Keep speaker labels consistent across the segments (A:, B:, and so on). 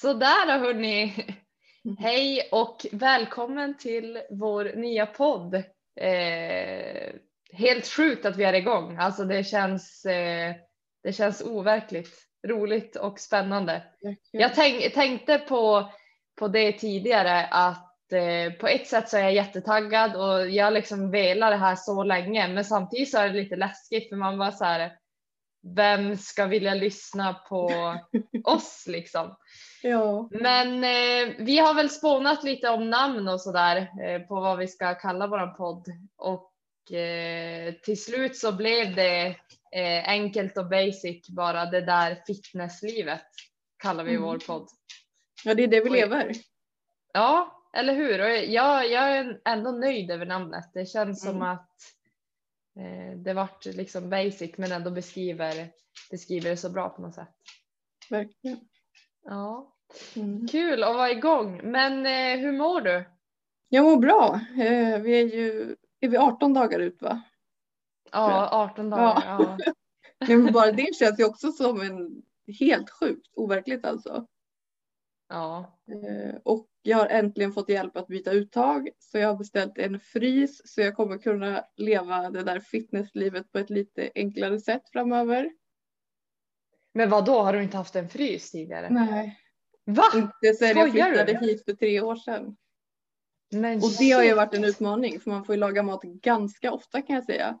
A: Sådär hörni. Hej och välkommen till vår nya podd. Eh, helt sjukt att vi är igång. Alltså det känns, eh, det känns overkligt roligt och spännande. Jag tänk, tänkte på, på det tidigare att eh, på ett sätt så är jag jättetaggad och jag liksom velar det här så länge men samtidigt så är det lite läskigt för man bara så här vem ska vilja lyssna på oss liksom?
B: Ja.
A: Men eh, vi har väl spånat lite om namn och sådär eh, på vad vi ska kalla våran podd och eh, till slut så blev det eh, enkelt och basic bara det där fitnesslivet kallar vi
B: Mm.
A: vår podd.
B: ja, det är det vi lever.
A: Ja, eller hur? Och jag, jag är ändå nöjd över namnet. Det känns som
B: Mm.
A: att eh, det vart liksom basic men ändå beskriver, beskriver det så bra på något sätt.
B: Verkligen.
A: Ja,
B: Mm.
A: kul att vara igång. Men eh, hur mår du?
B: Jag mår bra. Eh, vi är ju är vi 18 dagar ut va?
A: Ja, 18 dagar. Ja.
B: Nej, men bara det känns ju också som en helt sjukt overkligt alltså.
A: ja.
B: Eh, och jag har äntligen fått hjälp att byta uttag så jag har beställt en frys så jag kommer kunna leva det där fitnesslivet på ett lite enklare sätt framöver.
A: Men vad då har du inte haft en frys tidigare?
B: Nej,
A: Va?
B: inte sen jag flyttade hit för tre år sedan.
A: Men
B: Och det har ju varit en utmaning för man får ju laga mat ganska ofta kan jag säga.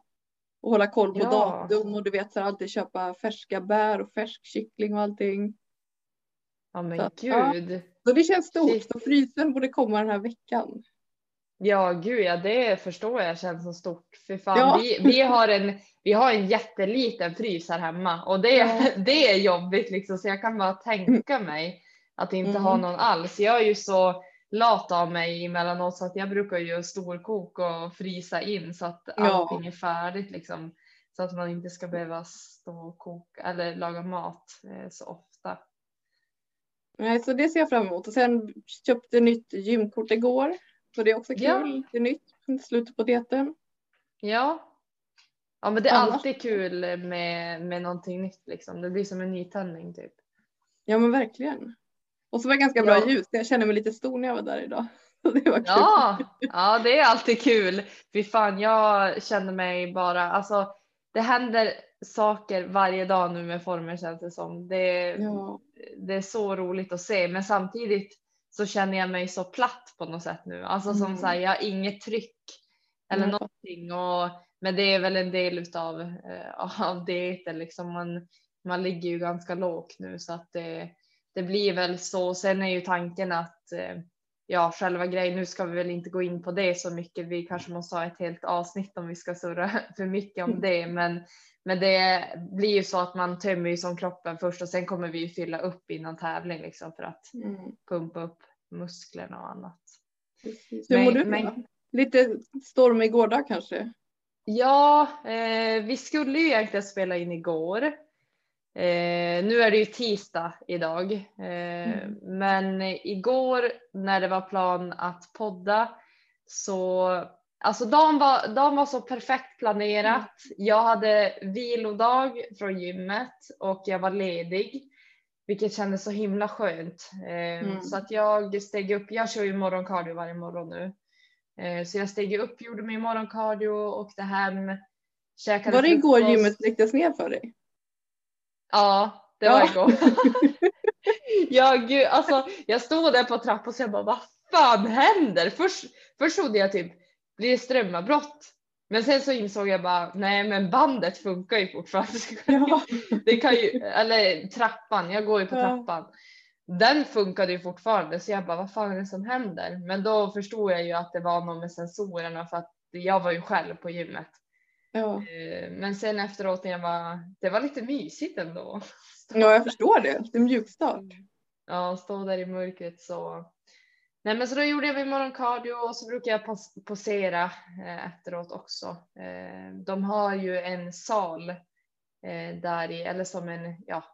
B: Och hålla koll på
A: Ja.
B: datum och du vet så alltid köpa färska bär och färsk kyckling och allting.
A: Ja men
B: Så, ja.
A: gud.
B: Så det känns stort
A: Shit.
B: så frysen borde komma den här veckan.
A: Ja gud ja det förstår jag känns så stort. För fan
B: Ja.
A: vi, vi, har en, vi har en jätteliten frys här hemma och det,
B: Ja.
A: det är jobbigt liksom så jag kan bara tänka mig att inte
B: Mm.
A: ha någon alls. Jag är ju så lat av mig emellanåt så att jag brukar ju storkok och frysa in så att
B: Ja.
A: allting är färdigt liksom. Så att man inte ska behöva stå och koka eller laga mat eh, så ofta.
B: Nej, så det ser jag fram emot. Och sen köpte nytt gymkort igår. Så det är också kul.
A: Ja.
B: Det är nytt. Slutet på dieten.
A: Ja. Ja men det är
B: Annars-
A: alltid kul med, med någonting nytt liksom. Det blir som en nytändning typ.
B: Ja men verkligen. Och så var det ganska bra
A: Ja.
B: ljus. Jag kände mig lite stor när jag var där idag. Det var kul.
A: Ja, ja det är alltid kul. Fy fan jag känner mig bara, alltså det händer saker varje dag nu med former känns det som. Det,
B: Ja.
A: det är så roligt att se men samtidigt så känner jag mig så platt på något sätt nu. Alltså som
B: Mm.
A: så här, jag har inget tryck eller
B: Nej.
A: någonting. Och, men det är väl en del utav eh, av dieten liksom. Man, man ligger ju ganska lågt nu så att det, det blir väl så. Sen är ju tanken att eh, ja, själva grejen, nu ska vi väl inte gå in på det så mycket. Vi kanske måste ha ett helt avsnitt om vi ska surra för mycket om det. Men, men det blir ju så att man tömmer ju som kroppen först och sen kommer vi ju fylla upp innan tävling liksom för att
B: Mm.
A: pumpa upp musklerna och annat.
B: Precis. Hur
A: Men-
B: mår du
A: men-?
B: Lite stormig gårdag kanske?
A: Ja, eh, vi skulle ju egentligen spela in igår. Eh, nu är det ju tisdag idag, eh,
B: Mm.
A: men igår när det var plan att podda så alltså dagen var, dagen var så perfekt planerat. Jag hade vilodag från gymmet och jag var ledig, vilket kändes så himla skönt. Eh,
B: Mm.
A: Så att jag steg upp. Jag kör ju morgoncardio varje morgon nu. Eh, Så jag steg upp, gjorde min morgoncardio, åkte hem, käkade
B: Var det igår gymmet släcktes ner för dig?
A: Ja, det
B: Ja.
A: var igår. ja, gud, alltså, jag stod där på trappan och jag bara, vad fan händer? Först, först trodde jag typ, blir det strömavbrott? Men sen så insåg jag bara, nej men bandet funkar ju fortfarande.
B: Ja.
A: Det kan ju, eller trappan, jag går ju på
B: Ja.
A: trappan. Den funkade ju fortfarande så jag bara vad fan är det som händer? Men då förstod jag ju att det var något med sensorerna för att jag var ju själv på gymmet.
B: Ja.
A: Eh, Men sen efteråt när jag var, det var lite mysigt ändå.
B: ja, jag förstår det. Det är mjukstart.
A: Ja, stå där i mörkret så. Nej men så då gjorde jag min morgoncardio och så brukar jag pos- posera eh, efteråt också. Eh, de har ju en sal där i, eller som en ja,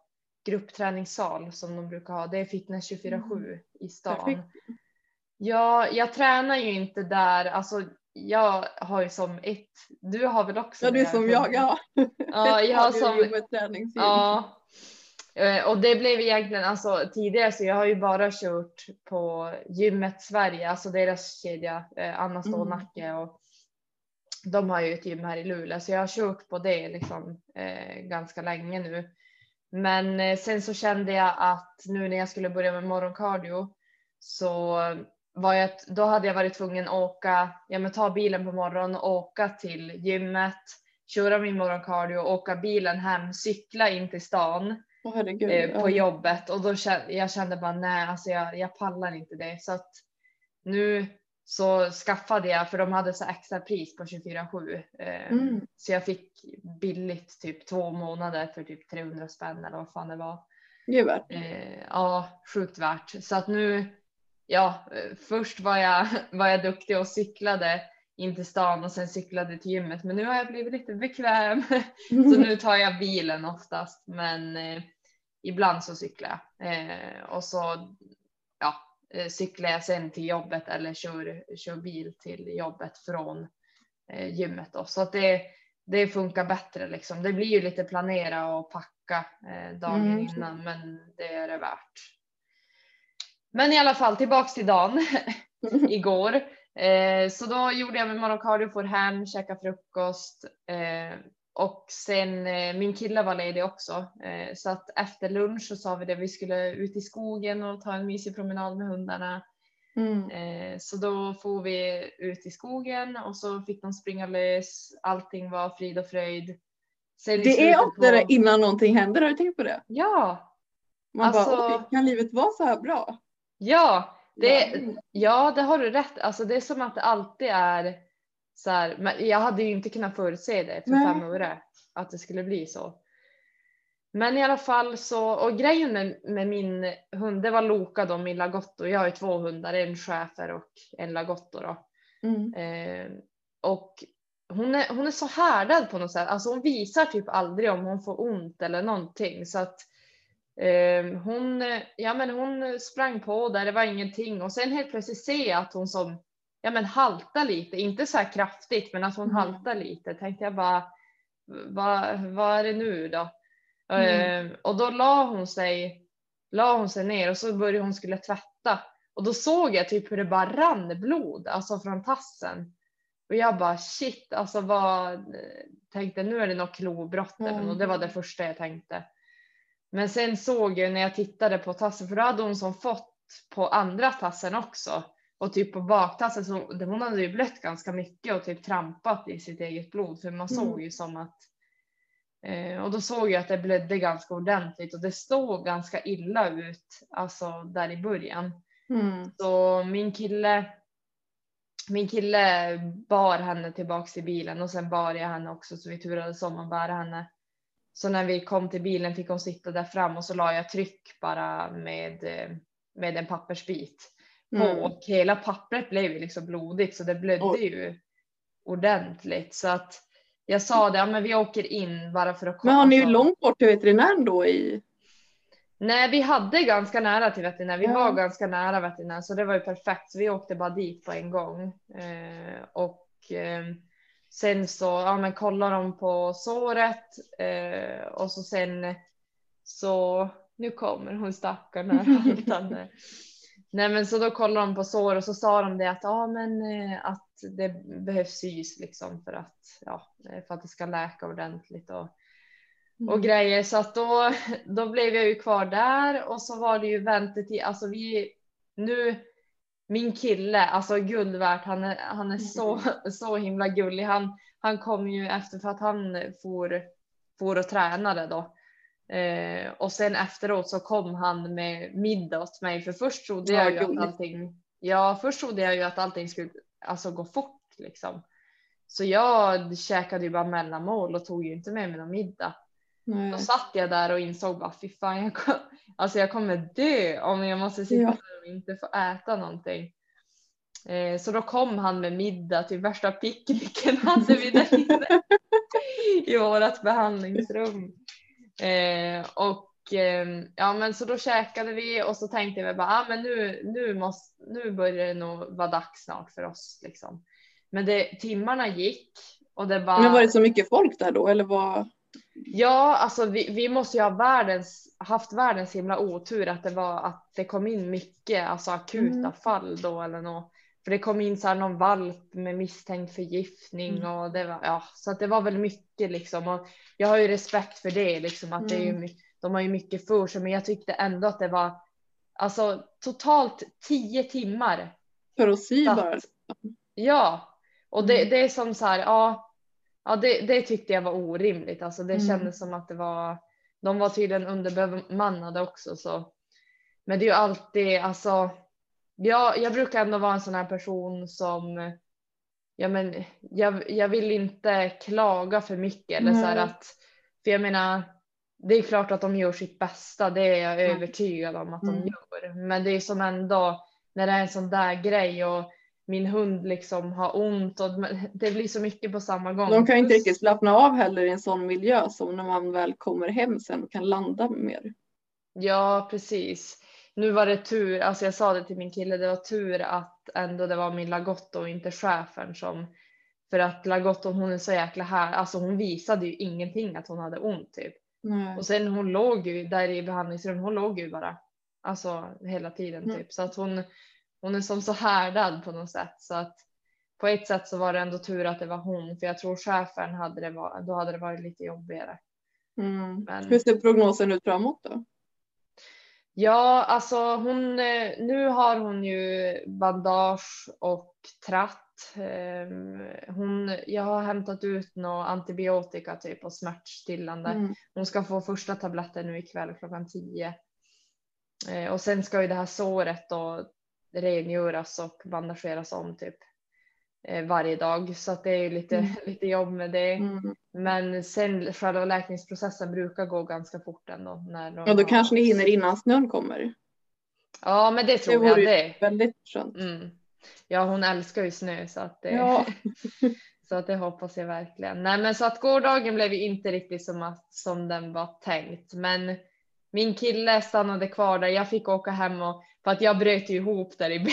A: gruppträningssal som de brukar ha. Det är fitness 24-7 i stan. Ja, jag tränar ju inte där. Alltså, jag har ju som ett, du har väl också
B: Ja, du som jag. Ja.
A: Ja, jag har som. Ja. Eh, och det blev egentligen alltså tidigare så jag har ju bara kört på gymmet Sverige, alltså deras kedja, eh, Anna Stålnacke mm. och de har ju ett gym här i Luleå så jag har kört på det liksom eh, ganska länge nu. Men eh, sen så kände jag att nu när jag skulle börja med morgonkardio så var jag, då hade jag varit tvungen att åka, ja men ta bilen på morgonen och åka till gymmet, köra min morgonkardio, åka bilen hem, cykla in till stan
B: oh, herregud,
A: eh, på ja. jobbet och då kände jag kände bara nej, alltså jag, jag pallar inte det så att nu så skaffade jag, för de hade så extra pris på 24-7. Eh, mm. Så jag fick billigt typ två månader för typ 300 spänn eller vad fan det var.
B: Det är värt.
A: Eh, ja, sjukt värt. Så att nu, ja, eh, först var jag, var jag duktig och cyklade in till stan och sen cyklade till gymmet. Men nu har jag blivit lite bekväm. så nu tar jag bilen oftast. Men eh, ibland så cyklar jag. Eh, och så Eh, cyklar jag sen till jobbet eller kör, kör bil till jobbet från eh, gymmet. Då. Så att det, det funkar bättre. Liksom. Det blir ju lite planera och packa eh, dagen mm. innan, men det är det värt. Men i alla fall tillbaks till dagen igår. Eh, så då gjorde jag min morgonkardio, for hem, käka frukost eh, och sen eh, min kille var ledig också eh, så att efter lunch så sa vi det vi skulle ut i skogen och ta en mysig promenad med hundarna. Mm. Eh, så då får vi ut i skogen och så fick de springa lös. Allting var frid och fröjd.
B: Sen det är ofta på... innan någonting händer, har du tänkt på det?
A: Ja.
B: Man alltså... bara, kan livet vara så här bra?
A: Ja, det, ja, det har du rätt. Alltså det är som att det alltid är så här, men jag hade ju inte kunnat förutse det för Nej. fem öre att det skulle bli så. Men i alla fall så, och grejen med, med min hund, det var Loka då, min lagotto. Jag har ju två hundar, en schäfer och en lagotto då. Mm. Eh, och hon är, hon är så härdad på något sätt. Alltså hon visar typ aldrig om hon får ont eller någonting. Så att hon, ja men hon sprang på där, det var ingenting. Och sen helt plötsligt ser jag att hon som ja, men halta lite, inte så här kraftigt, men att hon mm. haltar lite. Tänkte jag bara, vad, vad är det nu då? Mm. Uh, och då la hon sig, la hon sig ner och så började hon skulle tvätta och då såg jag typ hur det bara rann blod, alltså från tassen. Och jag bara shit, alltså vad tänkte nu är det något klobrott mm. och det var det första jag tänkte. Men sen såg jag när jag tittade på tassen, för då hade hon som fått på andra tassen också. Och typ på baktassen så hon hade ju blött ganska mycket och typ trampat i sitt eget blod för man såg mm. ju som att eh, och då såg jag att det blödde ganska ordentligt och det stod ganska illa ut alltså där i början. Mm. Så min kille min kille bar henne tillbaks till bilen och sen bar jag henne också så vi turades om att bära henne. Så när vi kom till bilen fick hon sitta där fram och så la jag tryck bara med, eh, med en pappersbit på mm. och hela pappret blev ju liksom blodigt så det blödde oh. ju ordentligt så att jag sa det, ja, men vi åker in bara för att
B: kolla. Men har ni ju långt bort till veterinären då i?
A: Nej, vi hade ganska nära till veterinär. Vi ja. var ganska nära veterinär så det var ju perfekt. Så vi åkte bara dit på en gång eh, och eh, sen så ja, men kollar de på såret eh, och så sen så nu kommer hon stackarn här Nej men så då kollade de på sår och så sa de det att ja men eh, att det behövs sys liksom för att ja för att det ska läka ordentligt och och mm. grejer. Så att då då blev jag ju kvar där och så var det ju väntetid. Alltså vi nu min kille alltså guld värt han är han är så mm. så himla gullig han han kom ju efter för att han for for och tränade då Eh, och sen efteråt så kom han med middag åt mig för först trodde jag ju att allting. Ja, först trodde jag ju att allting skulle alltså gå fort liksom. Så jag käkade ju bara mellanmål och tog ju inte med mig någon middag. Nej. Då satt jag där och insåg bara fy fan, jag, kom, alltså jag kommer dö om jag måste sitta ja. där och inte få äta någonting. Eh, så då kom han med middag till värsta picknicken hade vi där inne i vårat behandlingsrum. Eh, och eh, ja, men så då käkade vi och så tänkte vi bara, ah, men nu, nu, måste, nu börjar det nog vara dags snart för oss. Liksom. Men det, timmarna gick och det var.
B: Men var det så mycket folk där då eller vad?
A: Ja, alltså vi, vi måste ju ha världens, haft världens himla otur att det var att det kom in mycket alltså akuta
B: Mm.
A: fall då eller något. För det kom in så här någon valp med misstänkt förgiftning
B: Mm.
A: och det var ja, så att det var väl mycket liksom. Och jag har ju respekt för det liksom att det är ju,
B: Mm.
A: de har ju mycket för sig, men jag tyckte ändå att det var alltså totalt tio timmar
B: För att
A: Satt.
B: bara.
A: Ja, och det,
B: Mm.
A: det är som så här, ja, ja det, det tyckte jag var orimligt. Alltså det
B: Mm.
A: kändes som att det var, de var tydligen underbemannade också så. Men det är ju alltid, alltså, jag, jag brukar ändå vara en sån här person som, ja men jag, jag vill inte klaga för mycket eller så här att, för jag menar, det är klart att de gör sitt bästa, det är jag
B: Mm.
A: övertygad om att de
B: Mm.
A: gör. Men det är som ändå, när det är en sån där grej och min hund liksom har ont och det blir så mycket på samma gång.
B: De kan inte riktigt slappna av heller i en sån miljö som när man väl kommer hem sen och kan landa mer.
A: Ja, precis. Nu var det tur, alltså jag sa det till min kille, det var tur att ändå det var min Lagotto och inte chefen som, för att Lagotto hon är så jäkla här, alltså hon visade ju ingenting att hon hade ont typ.
B: Nej.
A: Och sen hon låg ju där i behandlingsrum, hon låg ju bara, alltså hela tiden
B: Mm.
A: typ. Så att hon, hon är som så härdad på något sätt. Så att på ett sätt så var det ändå tur att det var hon, för jag tror chefen hade det, var, då hade det varit lite jobbigare.
B: Mm.
A: Men-
B: Hur ser prognosen ut framåt då?
A: Ja, alltså hon, eh, nu har hon ju bandage och tratt. Ehm, Hon, jag har hämtat ut några antibiotika typ och smärtstillande.
B: Mm.
A: Hon ska få första tabletten nu ikväll klockan 10. Eh, Och sen ska ju det här såret då rengöras och bandageras om typ eh, varje dag. Så att det är ju lite,
B: Mm.
A: lite jobb med det.
B: Mm.
A: Men sen själva läkningsprocessen brukar gå ganska fort ändå. När de
B: Ja, då
A: har-
B: kanske ni hinner innan snön kommer.
A: Ja, men det tror
B: vore
A: jag det.
B: Väldigt skönt.
A: Mm. Ja, hon älskar ju snö så att det,
B: Ja.
A: så att det hoppas jag verkligen. Nej, men så att gårdagen blev ju inte riktigt som, att, som den var tänkt, men min kille stannade kvar där. Jag fick åka hem och för att jag bröt ju ihop där i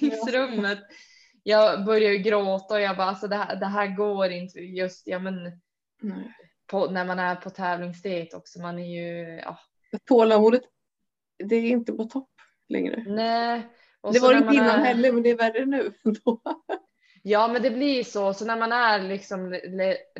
A: behandlingsrummet. Jag började gråta och jag bara alltså det här, det här går inte just ja, men på, när man är på tävlingsdate också. Man är ju ja,
B: Tålamodet, det är inte på topp längre.
A: nej. Och
B: det var inte innan
A: är-
B: heller, men det är värre nu.
A: Ja, men det blir så. Så när man är liksom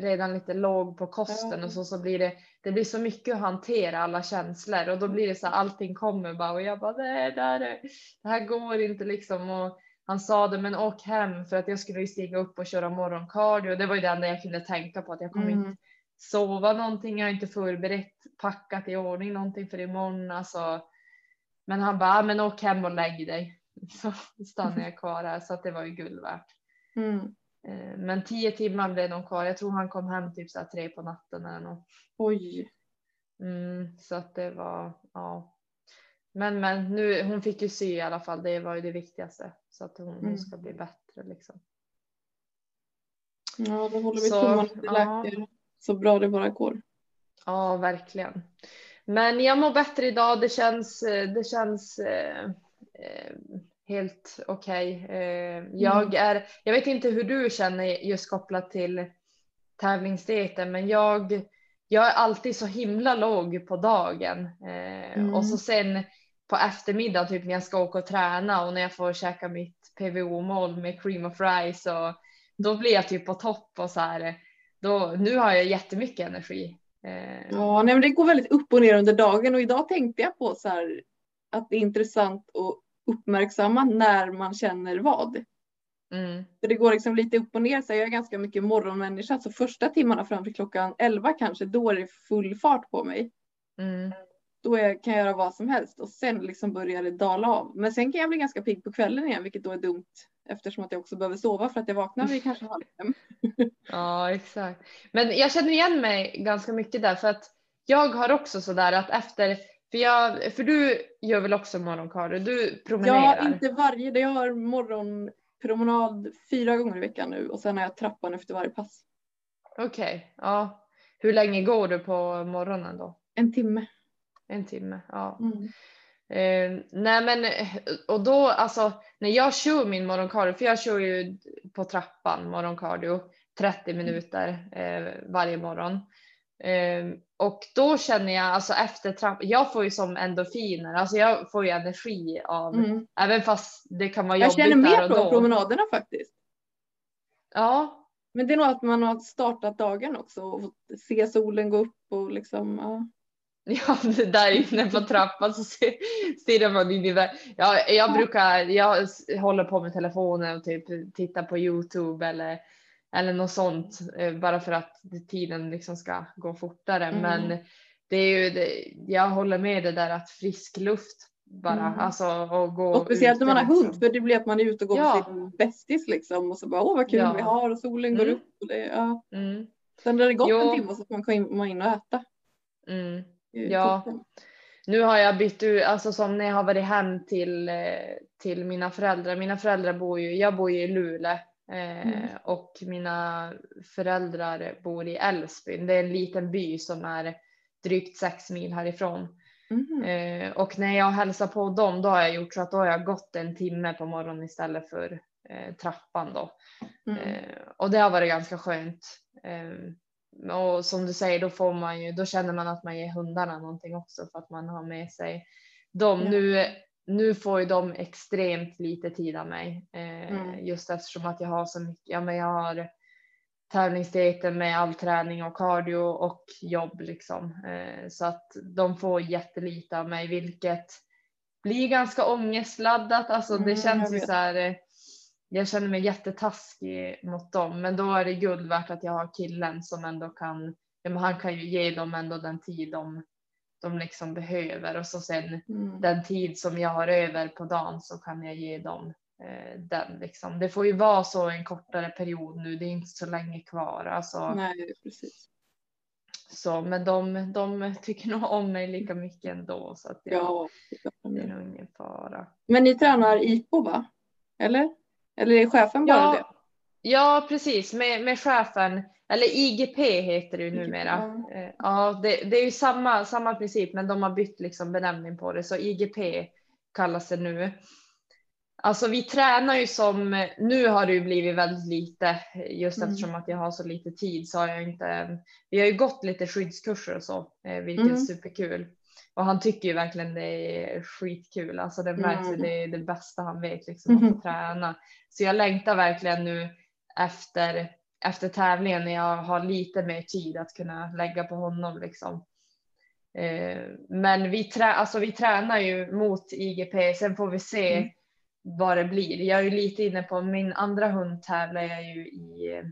A: redan lite låg på kosten
B: Ja.
A: och så, så blir det, det blir så mycket att hantera alla känslor och då blir det så här, allting kommer bara och jag bara, nej, det här, är- det här går inte liksom. Och han sa det, men åk hem för att jag skulle ju stiga upp och köra morgoncardio. Det var ju det enda jag kunde tänka på att jag kommer
B: Mm.
A: inte sova någonting. Jag har inte förberett, packat i ordning någonting för imorgon. Alltså. Men han bara, "Ah, men åk hem och lägg dig. Så stannade jag kvar här så att det var ju guld värt.
B: Mm.
A: Eh, Men tio timmar blev de kvar. Jag tror han kom hem typ så här tre på natten eller något.
B: Oj.
A: Mm, så att det var, ja. Men men nu, hon fick ju sy i alla fall. Det var ju det viktigaste. Så att hon,
B: Mm.
A: ska bli bättre liksom.
B: Ja, då håller vi tummarna att det
A: ja.
B: så bra det bara går.
A: Ja, verkligen. Men jag mår bättre idag. Det känns, eh, det känns eh, eh, helt okej. Eh, jag är, jag vet inte hur du känner just kopplat till tävlingsdieten, men jag, jag är alltid så himla låg på dagen eh,
B: Mm.
A: och så sen på eftermiddag typ när jag ska åka och träna och när jag får käka mitt PVO-mål med cream of rice och då blir jag typ på topp och så här. Då, nu har jag jättemycket energi. Eh,
B: Ja, nej, men det går väldigt upp och ner under dagen och idag tänkte jag på så här att det är intressant att uppmärksamma när man känner vad.
A: mm,
B: För det går liksom lite upp och ner. Så jag är ganska mycket morgonmänniska så första timmarna fram till klockan 11 kanske då är det full fart på mig.
A: mm,
B: Då är, kan jag göra vad som helst och sen liksom börjar det dala av. Men sen kan jag bli ganska pigg på kvällen igen vilket då är dumt eftersom att jag också behöver sova för att jag vaknar vid kanske halv fem.
A: ja, exakt. Men jag känner igen mig ganska mycket där för att jag har också så där att efter, för, jag, för du gör väl också morgonkardio, du promenerar?
B: Ja, inte varje dag. Jag har morgonpromenad fyra gånger i veckan nu och sen har jag trappan efter varje pass.
A: Okej, ja. Hur länge går du på morgonen då?
B: En timme.
A: En timme? Ja.
B: Mm.
A: Eh, nej men och då alltså när jag kör min morgoncardio, för jag kör ju på trappan morgoncardio 30 minuter eh, varje morgon. Ehm, och då känner jag alltså efter trappan, jag får ju som endorfiner, alltså jag får ju energi av,
B: Mm.
A: även fast det kan vara
B: Jag
A: jobbigt
B: känner
A: där
B: mer
A: och
B: på
A: då.
B: promenaderna faktiskt.
A: Ja,
B: Men det är nog att man har startat dagen också och se solen gå upp och liksom. Ja.
A: Ja, det där inne på trappan så stirrar man in i det. Ja, jag brukar, jag håller på med telefonen och typ tittar på Youtube eller, eller något sånt eh, bara för att tiden liksom ska gå fortare.
B: Mm.
A: Men det är ju, det, jag håller med det där att frisk luft bara,
B: Mm.
A: alltså och gå
B: Och speciellt när man har hund
A: liksom.
B: för det blir att man är ute och går
A: Ja.
B: med sin bästis liksom och så bara åh vad kul
A: Ja.
B: vi har och solen går
A: Mm.
B: upp. Och det, ja.
A: Mm,
B: Sen när det gått
A: Jo.
B: en timme så får man komma in och äta.
A: mm. Ja.
B: toppen.
A: Nu har jag bytt ut, alltså som när jag har varit hem till, eh, till mina föräldrar. Mina föräldrar bor ju, jag bor ju i Luleå eh,
B: Mm.
A: och mina föräldrar bor i Älvsbyn. Det är en liten by som är drygt sex mil härifrån.
B: Mhm.
A: Eh, och när jag hälsar på dem då har jag gjort så att då har jag gått en timme på morgonen istället för eh, trappan då.
B: Mm.
A: Och det har varit ganska skönt. Och som du säger, då får man ju, då känner man att man ger hundarna någonting också för att man har med sig dem. Nu, nu får ju de extremt lite tid av mig eh,
B: Mm.
A: just eftersom att jag har så mycket, ja men jag har tävlingsdieten med all träning och cardio och jobb liksom. Eh, så att de får jättelite av mig, vilket blir ganska ångestladdat. Alltså det
B: Mm,
A: känns ju så här. eh, Jag känner mig jättetaskig mot dem, men då är det guld värt att jag har killen som ändå kan. Ja, men han kan ju ge dem ändå den tid de, de liksom behöver och så sen
B: Mm.
A: den tid som jag har över på dagen så kan jag ge dem eh, den liksom. Det får ju vara så en kortare period nu. Det är inte så länge kvar alltså.
B: Nej precis.
A: Så, men de, de tycker nog om mig lika mycket ändå så att jag,
B: Ja. det är
A: nog ingen fara.
B: Men ni tränar IPO va? Eller? Eller är chefen bara det?
A: Ja, precis med, med chefen eller IGP heter det ju numera.
B: Ja.
A: Eh, Ja, det, det är ju samma, samma princip, men de har bytt liksom benämning på det, så IGP kallas det nu. Alltså vi tränar ju som, nu har det ju blivit väldigt lite, just
B: Mm.
A: eftersom att jag har så lite tid så har jag inte, vi har ju gått lite skyddskurser och så, eh, vilket är
B: Mm.
A: superkul. Och han tycker ju verkligen det är skitkul, alltså det märks
B: Mm.
A: det är det bästa han vet liksom, att få träna. Så jag längtar verkligen nu efter, efter tävlingen när jag har lite mer tid att kunna lägga på honom liksom. Eh, men vi, trä, alltså vi tränar ju mot IGP, sen får vi se
B: Mm.
A: vad det blir. Jag är ju lite inne på min andra hund tävlar jag ju i eh,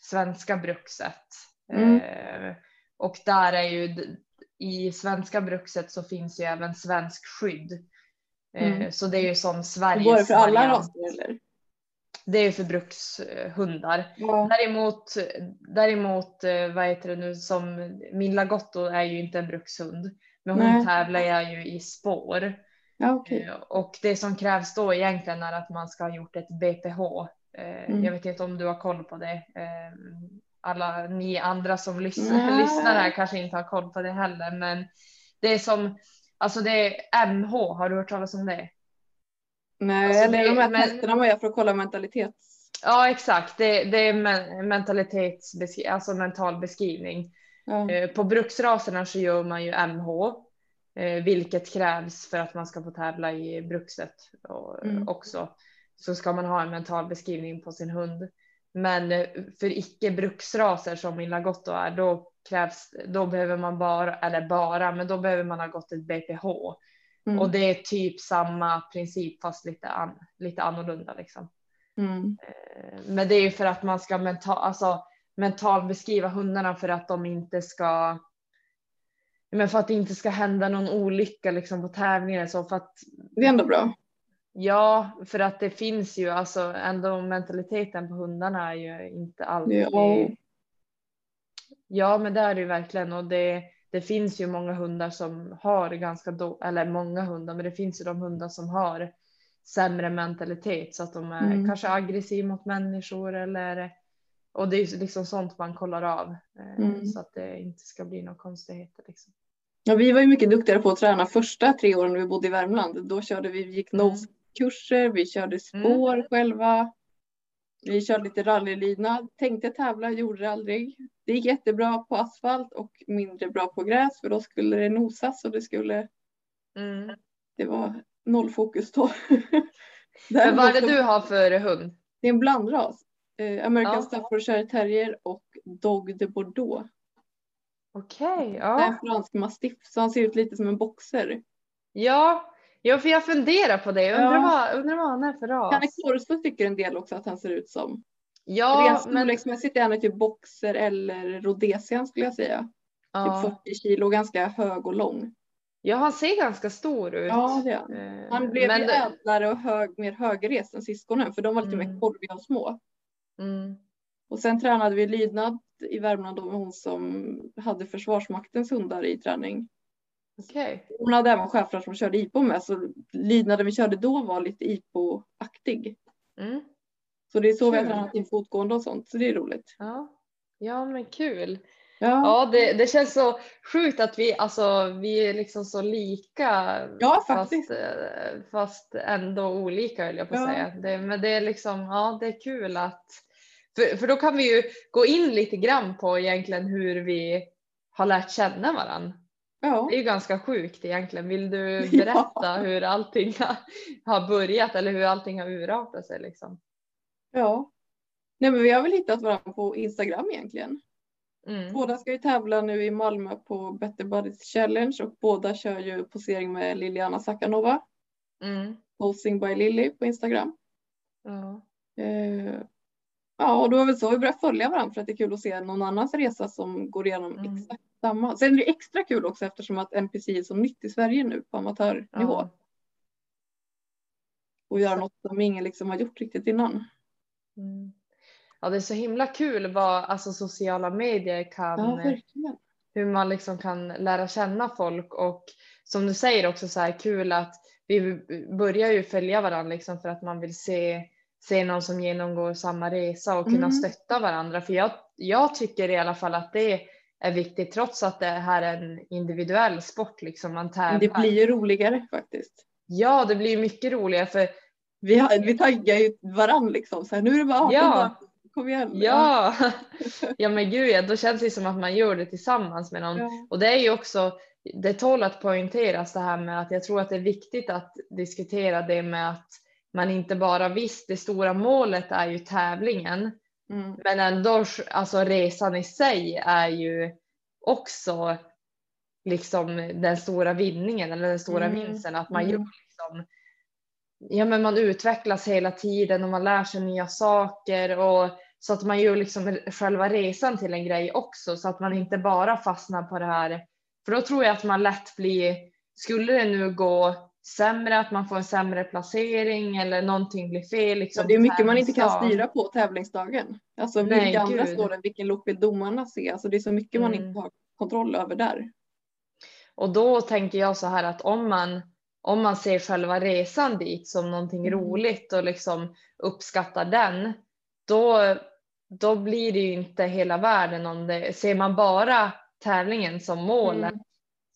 A: svenska brukset.
B: Mm.
A: Eh, och där är ju i svenska brukset så finns ju även svensk skydd.
B: Mm.
A: Så det är ju som
B: Går
A: Sveriges
B: det för alla raser eller?
A: Det är ju för brukshundar.
B: Ja.
A: Däremot, däremot eh, vad heter det nu, som min Lagotto är ju inte en brukshund. Men hon
B: Nej.
A: tävlar jag ju i spår.
B: Ja okej.
A: Eh, Och det som krävs då egentligen är att man ska ha gjort ett BPH. Eh,
B: Mm.
A: Jag vet inte om du har koll på det. Alla ni andra som lyssnar, lyssnar här kanske inte har koll på det heller. Men det är som, alltså det är MH, har du hört talas om det?
B: Nej,
A: Alltså,
B: eller
A: det-
B: de här
A: men-
B: testerna man gör för att kolla mentalitet.
A: Ja exakt, det, det är men, alltså mental beskrivning. Eh, På bruksraserna så gör man ju MH, eh, vilket krävs för att man ska få tävla i brukset och,
B: Mm.
A: också. Så ska man ha en mental beskrivning på sin hund. Men eh, för icke bruksraser som min Lagotto är, då krävs, då behöver man bara, eller bara, men då behöver man ha gått ett BPH.
B: Mm.
A: Och det är typ samma princip fast lite, an, lite annorlunda liksom.
B: Mm.
A: Eh, Men det är ju för att man ska mental, alltså, mental beskriva hundarna för att de inte ska men för att det inte ska hända någon olycka liksom på tävlingen så för att
B: Det är ändå bra.
A: ja, för att det finns ju alltså ändå mentaliteten på hundarna är ju inte alltid.
B: Ja.
A: Ja, men det är det ju verkligen och det, det finns ju många hundar som har ganska då, eller många hundar, men det finns ju de hundar som har sämre mentalitet så att de är
B: Mm.
A: kanske aggressiva mot människor eller och det är liksom sånt man kollar av eh,
B: Mm.
A: så att det inte ska bli några konstigheter. Liksom.
B: Ja, vi var ju mycket duktigare på att träna första tre åren vi bodde i Värmland. Då körde vi, vi gick
A: Mm.
B: nose-kurser, vi körde spår själva. Vi körde lite rallylydnad, tänkte tävla, gjorde det aldrig. Det gick jättebra på asfalt och mindre bra på gräs för då skulle det nosas och det skulle.
A: Mm.
B: Det var noll fokus då.
A: Men vad är det du har för hund?
B: Det är en blandras. Eh, American
A: Ja.
B: Staffordshire Terrier och Dog de Bordeaux.
A: Okej,
B: Det är
A: ja.
B: en fransk mastiff så han ser ut lite som en boxer.
A: ja. Ja, för jag funderar på det. Undrar,
B: Ja.
A: vad, undrar vad han är för ras.
B: Janne Korso tycker en del också att han ser ut som.
A: Ja,
B: Rent
A: men
B: storleksmässigt är han typ boxer eller rhodesian skulle jag säga.
A: ja.
B: Typ 40 kilo, ganska hög och lång.
A: ja, han ser ganska stor ut.
B: Ja, det han.
A: Eh,
B: Han blev
A: men
B: ju ädlare och hög, mer högrest än syskonen för de var lite
A: Mm.
B: mer korviga och små.
A: Mm.
B: Och sen tränade vi lydnad i Värmland då med hon som hade Försvarsmaktens hundar i träning.
A: Okej.
B: Hon hade även schäfrar som körde IPO med så lydnaden vi körde då var lite IPO-aktig.
A: Mm.
B: Så det är så vi har
A: Kul.
B: tränat in fotgående och sånt så det är roligt.
A: Ja. ja, men kul.
B: Ja,
A: Ja, det, det känns så sjukt att vi, alltså, vi är liksom så lika.
B: Ja,
A: fast,
B: faktiskt.
A: eh, fast ändå olika höll jag på att
B: Ja.
A: säga. Det, men det är liksom, ja det är kul att, för, för då kan vi ju gå in lite grann på egentligen hur vi har lärt känna varandra.
B: Ja.
A: Det är ju ganska sjukt egentligen. Vill du
B: Ja.
A: berätta hur allting har- börjat eller hur allting har urartat sig liksom?
B: ja. Nej men vi har väl hittat varandra på Instagram egentligen.
A: Mm.
B: Båda ska ju tävla nu i Malmö på Better Buddies Challenge och båda kör ju posering med Liliana Sakanova.
A: Mm.
B: Posing by Lily på Instagram.
A: Ja.
B: Eh, ja, och då är det så vi börjar följa varandra för att det är kul att se någon annans resa som går igenom
A: Mm.
B: exakt samma. Sen är det extra kul också eftersom att NPC är så nytt i Sverige nu på amatörnivå.
A: Ja.
B: Och göra något som ingen liksom har gjort riktigt innan.
A: Mm. ja, det är så himla kul vad alltså, sociala medier kan,
B: Ja,
A: hur man liksom kan lära känna folk och som du säger också så här kul att vi börjar ju följa varandra liksom för att man vill se, se någon som genomgår samma resa och kunna
B: Mm.
A: stötta varandra. För jag, jag tycker i alla fall att det är viktigt trots att det här är en individuell sport liksom man tävlar.
B: det blir ju roligare faktiskt.
A: Ja, det blir mycket roligare för
B: Vi, har, vi taggar ju varandra liksom. Så här, nu är det bara 18
A: Ja.
B: dagar. Kom igen.
A: ja, ja men gud ja, då känns det som att man gör det tillsammans med någon.
B: Ja.
A: Och det är ju också, det tål att poängteras det här med att jag tror att det är viktigt att diskutera det med att man inte bara visst det stora målet är ju tävlingen
B: Mm.
A: men ändå alltså resan i sig är ju också liksom den stora vinningen eller den stora
B: Mm.
A: vinsten att man
B: Mm.
A: gör liksom ja men man utvecklas hela tiden och man lär sig nya saker och så att man gör liksom själva resan till en grej också så att man inte bara fastnar på det här för då tror jag att man lätt blir skulle det nu gå sämre att man får en sämre placering eller någonting blir fel liksom
B: Ja, det är mycket man inte kan styra på tävlingsdagen. Alltså
A: Nej,
B: vilka andra
A: gud.
B: står det, vilken lopp vill domarna se? Alltså det är så mycket man
A: Mm.
B: inte har kontroll över där.
A: Och då tänker jag så här att om man, om man ser själva resan dit som någonting
B: Mm.
A: roligt och liksom uppskattar den, då, då blir det ju inte hela världen om det, ser man bara tävlingen som målet
B: Mm.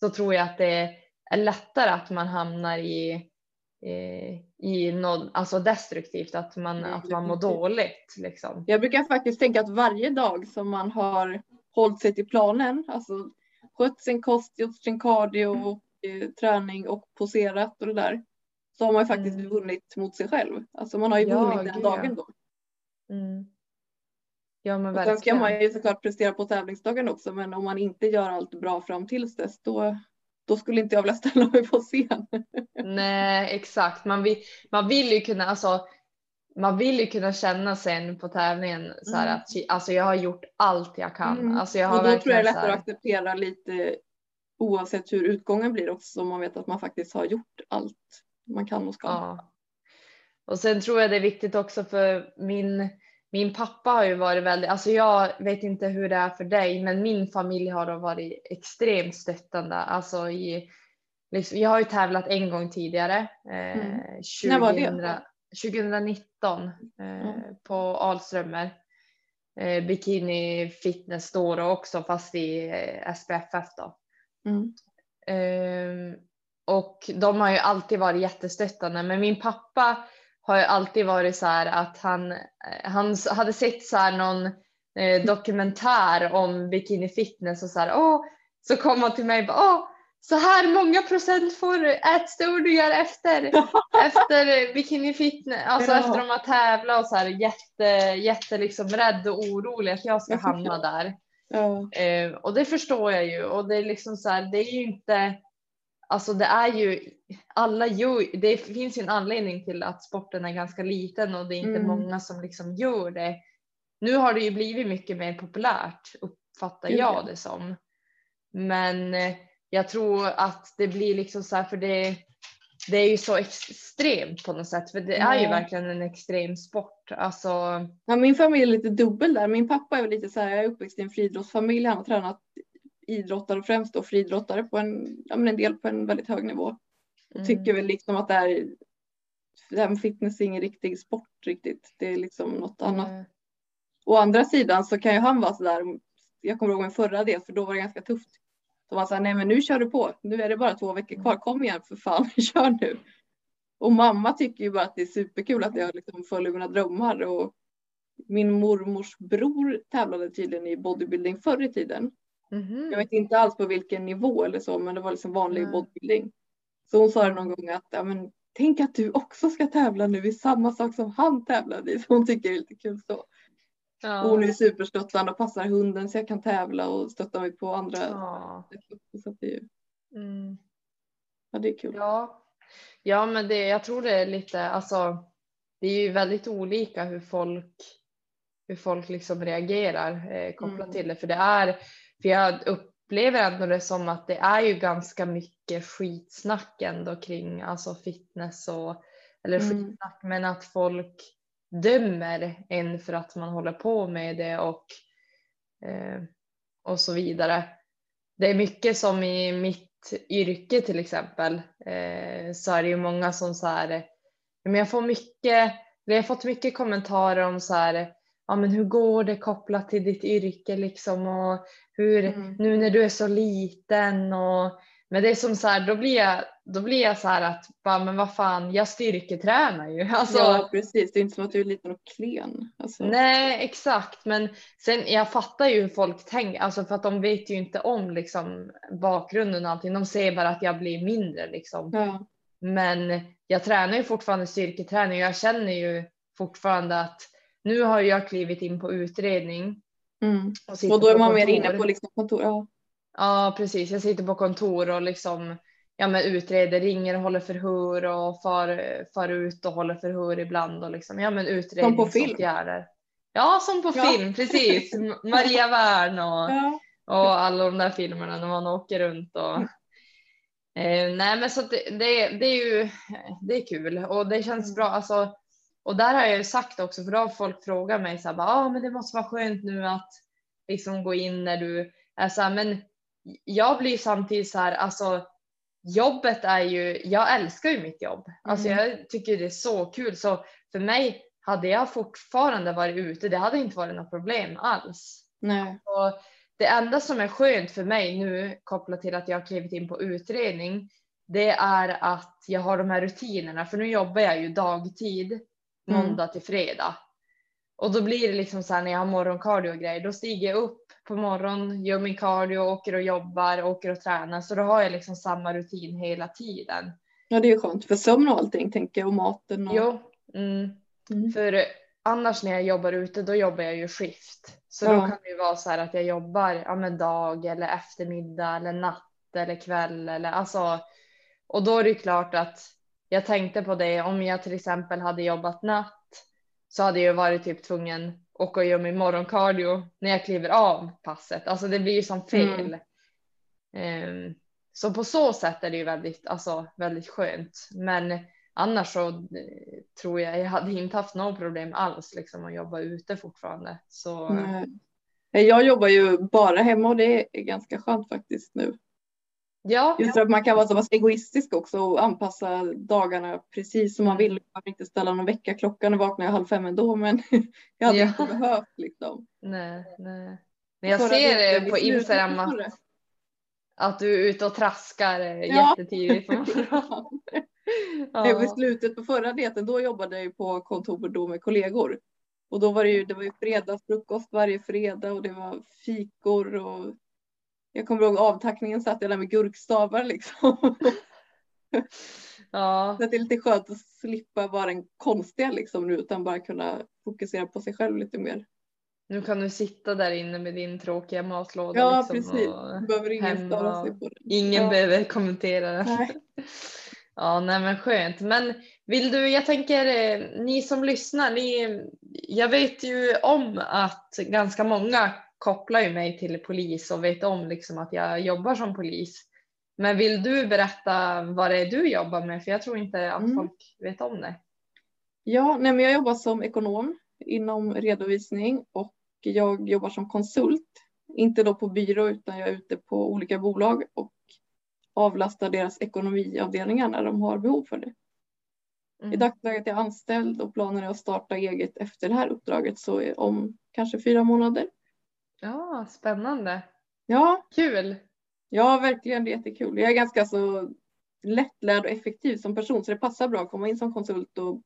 A: så tror jag att det är lättare att man hamnar i, i något alltså destruktivt, att man,
B: Mm,
A: att man mår dåligt. Liksom.
B: Jag brukar faktiskt tänka att varje dag som man har hållit sig till planen, alltså skött sin kost, gjort sin cardio och eh, träning och poserat och det där, så har man ju faktiskt
A: Mm.
B: vunnit mot sig själv. Alltså man har ju
A: Ja,
B: vunnit den dagen då.
A: Mm. Ja men
B: Och sen ska
A: verkligen.
B: man ju såklart prestera på tävlingsdagen också, men om man inte gör allt bra fram tills dess, då, då skulle inte jag vilja ställa mig på scen.
A: Nej, exakt. Man vill, man vill ju kunna, alltså, man vill ju kunna känna sen på tävlingen så här
B: Mm.
A: att alltså, jag har gjort allt jag kan.
B: Mm.
A: Alltså, jag har
B: och då tror jag det är lättare att acceptera lite oavsett hur utgången blir också, så man vet att man faktiskt har gjort allt man kan och ska.
A: ja. Och sen tror jag det är viktigt också för min, min pappa har ju varit väldigt, alltså jag vet inte hur det är för dig, men min familj har då varit extremt stöttande. Alltså i, liksom, jag har ju tävlat en gång tidigare. Eh,
B: Mm. När var det?
A: 2000 2019 eh,
B: Mm.
A: på Alströmer. Eh, bikini fitness då, då också fast i eh, SPFF då.
B: Mm.
A: Ehm, och de har ju alltid varit jättestöttande men min pappa har ju alltid varit så här att han, han hade sett så här någon eh, dokumentär om bikini fitness och så här, åh, så kom han till mig och bara, åh, så här många procent får ätstörningar efter, efter bikini fitness, alltså ja. efter de har tävlat och så här jätte, jätte liksom rädd och orolig att jag ska hamna där. Ja. Eh, och det förstår jag ju och det är liksom så här, det är ju inte, alltså det är ju, alla gör, det finns ju en anledning till att sporten är ganska liten och det är inte mm. många som liksom gör det. Nu har det ju blivit mycket mer populärt uppfattar jag det som. Men eh, jag tror att det blir liksom så här för det, det är ju så extremt på något sätt för det är ju verkligen en extrem sport. Alltså...
B: Ja, min familj är lite dubbel där. Min pappa är lite så här, jag är uppväxt i en friidrottsfamilj. Han har tränat idrottare främst och friidrottare på en, ja, men en del på en väldigt hög nivå. Och mm. tycker väl liksom att det här, det här med fitness är ingen riktig sport riktigt. Det är liksom något annat. Mm. Å andra sidan så kan ju han vara så där. Jag kommer ihåg min förra del för då var det ganska tufft så man sa, nej men nu kör du på. Nu är det bara två veckor kvar. Kom igen för fan, kör nu. Och mamma tycker ju bara att det är superkul att jag liksom följer mina drömmar. Och min mormors bror tävlade tydligen i bodybuilding förr i tiden. Mm. Jag vet inte alls på vilken nivå eller så, men det var liksom vanlig mm. bodybuilding. Så hon sa det någon gång att, ja men tänk att du också ska tävla nu i samma sak som han tävlade i. Så hon tycker det är lite kul så. Ja. Hon är superstöttande och passar hunden så jag kan tävla och stötta mig på andra. Ja. Så det, är, mm. ja, det är kul.
A: Ja, ja men det, jag tror det är lite, alltså det är ju väldigt olika hur folk, hur folk liksom reagerar eh, kopplat mm. till det. För det är, för jag upplever ändå det som att det är ju ganska mycket skitsnack ändå kring alltså fitness och, eller mm. skitsnack, men att folk dömer en för att man håller på med det och, eh, och så vidare. Det är mycket som i mitt yrke till exempel eh, så är det ju många som så här, men jag får mycket, jag har fått mycket kommentarer om så här, ja men hur går det kopplat till ditt yrke liksom och hur, mm. nu när du är så liten och men det är som så här, då blir jag, då blir jag så här att, bara, men vad fan, jag styrketränar ju. Alltså,
B: ja precis, det är inte som att du är liten och klen. Alltså.
A: Nej exakt, men sen jag fattar ju hur folk tänker, alltså för att de vet ju inte om liksom bakgrunden och allting. De ser bara att jag blir mindre liksom. Ja. Men jag tränar ju fortfarande styrketräning och jag känner ju fortfarande att nu har jag klivit in på utredning.
B: Mm. Och, och, då är man mer inne på liksom kontor. Ja.
A: Ja, precis. Jag sitter på kontor och liksom ja, men utreder, ringer och håller förhör och far, far ut och håller förhör ibland och liksom ja, men utredningsåtgärder. Ja, som på ja. film, precis. Maria Wern och, ja. och alla de där filmerna när man åker runt och eh, nej, men så det, det, det, är ju det är kul och det känns mm. bra. Alltså, och där har jag ju sagt också, för då har folk frågat mig så här, ah, men det måste vara skönt nu att liksom gå in när du är så här, men jag blir samtidigt så här, alltså jobbet är ju, jag älskar ju mitt jobb. Alltså mm. jag tycker det är så kul så för mig hade jag fortfarande varit ute, det hade inte varit något problem alls.
B: Nej.
A: Och det enda som är skönt för mig nu kopplat till att jag har klivit in på utredning, det är att jag har de här rutinerna, för nu jobbar jag ju dagtid mm. måndag till fredag. Och då blir det liksom så här när jag har morgonkardio och grejer, då stiger jag upp på morgonen, gör min cardio, åker och jobbar, åker och tränar. Så då har jag liksom samma rutin hela tiden.
B: Ja det är skönt för sömn och allting tänker jag och maten. Och...
A: Jo, mm. Mm. för annars när jag jobbar ute då jobbar jag ju skift. Så ja. då kan det ju vara så här att jag jobbar ja, med dag eller eftermiddag eller natt eller kväll eller alltså. Och då är det klart att jag tänkte på det om jag till exempel hade jobbat natt så hade jag varit typ tvungen åka och göra min morgonkardio när jag kliver av passet. Alltså det blir ju som fel. Mm. Um, så på så sätt är det ju väldigt, alltså, väldigt skönt. Men annars så eh, tror jag jag hade inte haft något problem alls liksom att jobba ute fortfarande. Så.
B: Mm. Jag jobbar ju bara hemma och det är ganska skönt faktiskt nu.
A: Ja.
B: Just att man kan vara så pass egoistisk också och anpassa dagarna precis som man vill. Man inte ställa någon väckarklocka, vaknar jag halv fem ändå men jag hade ja. inte behövt liksom.
A: Nej, nej. Men jag ser det på Instagram att, att du är ute och traskar ja. jättetidigt på morgonen.
B: Ja. I slutet på förra deten då jobbade jag på kontor då med kollegor. Och då var det ju, det var ju fredagsfrukost varje fredag och det var fikor och jag kommer ihåg avtackningen satt jag där med gurkstavar liksom.
A: Ja.
B: Så det är lite skönt att slippa vara den konstiga liksom nu utan bara kunna fokusera på sig själv lite mer.
A: Nu kan du sitta där inne med din tråkiga matlåda.
B: Ja
A: liksom,
B: precis,
A: och
B: behöver ingen störa sig på det.
A: Ingen
B: ja.
A: behöver kommentera det.
B: Nej.
A: Ja, nej men skönt. Men vill du, jag tänker eh, ni som lyssnar, ni, jag vet ju om att ganska många kopplar ju mig till polis och vet om liksom att jag jobbar som polis. Men vill du berätta vad det är du jobbar med? För jag tror inte att
B: Mm.
A: folk vet om det.
B: Ja, nej, men jag jobbar som ekonom inom redovisning och jag jobbar som konsult. Inte då på byrå utan jag är ute på olika bolag och avlastar deras ekonomiavdelningar när de har behov för det.
A: Mm.
B: I dagsläget är jag anställd och planen är att starta eget efter det här uppdraget så om kanske fyra månader.
A: Ja, spännande.
B: Ja,
A: Kul.
B: ja verkligen det är jättekul. Jag är ganska så lättlärd och effektiv som person så det passar bra att komma in som konsult och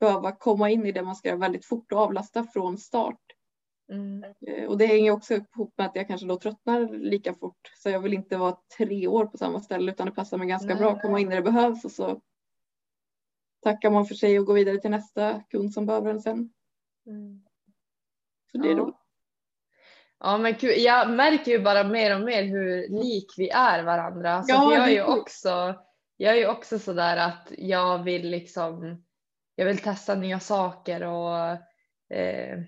B: behöva komma in i det man ska göra väldigt fort och avlasta från start.
A: Mm.
B: Eh, Och det hänger också ihop med att jag kanske då tröttnar lika fort. Så jag vill inte vara tre år på samma ställe utan det passar mig ganska
A: Nej.
B: bra att komma in när det behövs och så tackar man för sig och går vidare till nästa kund som behöver den sen.
A: Mm.
B: Så det är
A: Ja.
B: roligt.
A: Ja men. Jag märker ju bara mer och mer hur lik vi är varandra. Så
B: Ja,
A: jag är ju också, jag är ju också sådär att jag vill liksom, jag vill testa nya saker och eh,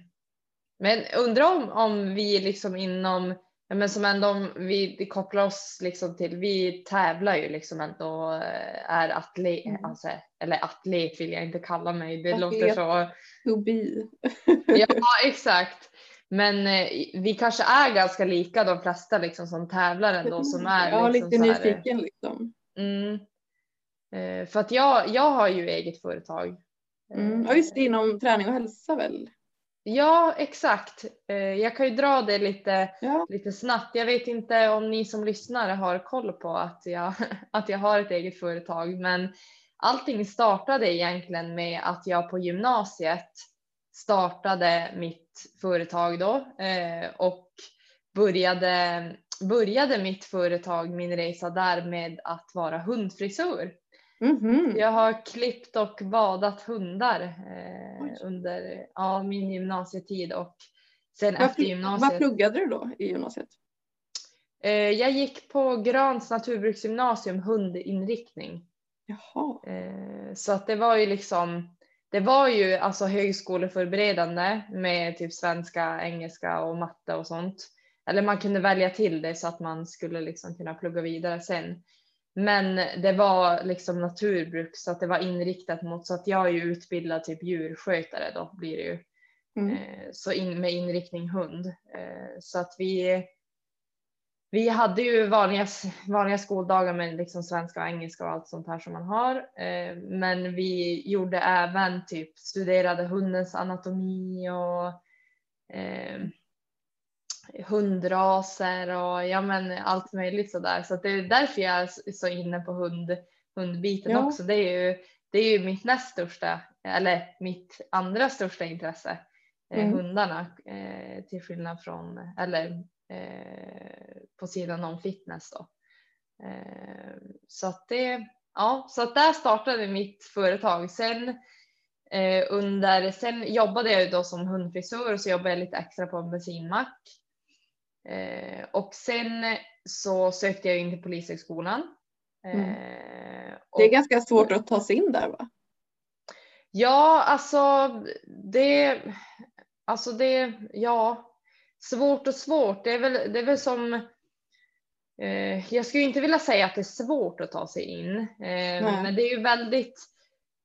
A: men undrar om, om vi liksom inom, ja, men som ändå om vi, vi kopplar oss liksom till, vi tävlar ju liksom ändå, eh, är atlet,
B: Mm.
A: alltså, eller atlet vill jag inte kalla mig, det
B: Atlet.
A: låter så
B: To be.
A: Ja, exakt. Men eh, vi kanske är ganska lika de flesta liksom som tävlar ändå som är
B: ja,
A: liksom
B: lite
A: här,
B: nyfiken liksom.
A: Mm, eh, för att jag, jag har ju eget företag.
B: Mm.
A: Eh,
B: Ja, just det, inom träning och hälsa väl?
A: Ja, exakt. Eh, jag kan ju dra det lite,
B: Ja.
A: lite snabbt. Jag vet inte om ni som lyssnare har koll på att jag, att jag har ett eget företag, men allting startade egentligen med att jag på gymnasiet startade mitt företag då eh, och började, började mitt företag, min resa där med att vara hundfrisör.
B: Mhm.
A: Jag har klippt och badat hundar eh, under ja, min gymnasietid och sen
B: Vad,
A: efter
B: pl- vad
A: gymnasiet.
B: pluggade du då i gymnasiet?
A: Eh, jag gick på Grans naturbruksgymnasium hundinriktning.
B: Jaha.
A: Eh, så att det var ju liksom, det var ju alltså högskoleförberedande med typ svenska, engelska och matte och sånt. Eller man kunde välja till det så att man skulle liksom kunna plugga vidare sen. Men det var liksom naturbruk så att det var inriktat mot så att jag är ju utbildad typ djurskötare då blir det ju.
B: Mm.
A: Eh, så in, med inriktning hund. Eh, så att vi, vi hade ju vanliga, vanliga skoldagar med liksom svenska och engelska och allt sånt här som man har. Eh, men vi gjorde även typ studerade hundens anatomi och eh, hundraser och ja men allt möjligt sådär. Så det är därför jag är så inne på hund, hundbiten
B: Ja.
A: också. Det är, ju, det är ju mitt näst största, eller mitt andra största intresse. Eh,
B: Mm.
A: Hundarna eh, till skillnad från, eller på sidan om fitness då. Eh, så att det, ja, så att där startade mitt företag. Sen eh, under, sen jobbade jag ju då som hundfrisör och så jobbade jag lite extra på en bensinmack. Eh, och sen så sökte jag in till polishögskolan.
B: Mm.
A: Eh,
B: Det är ganska svårt att ta sig in där va?
A: Ja, alltså det, alltså det, ja, svårt och svårt. Det är väl, det är väl som, eh, jag skulle inte vilja säga att det är svårt att ta sig in, eh, men det är ju väldigt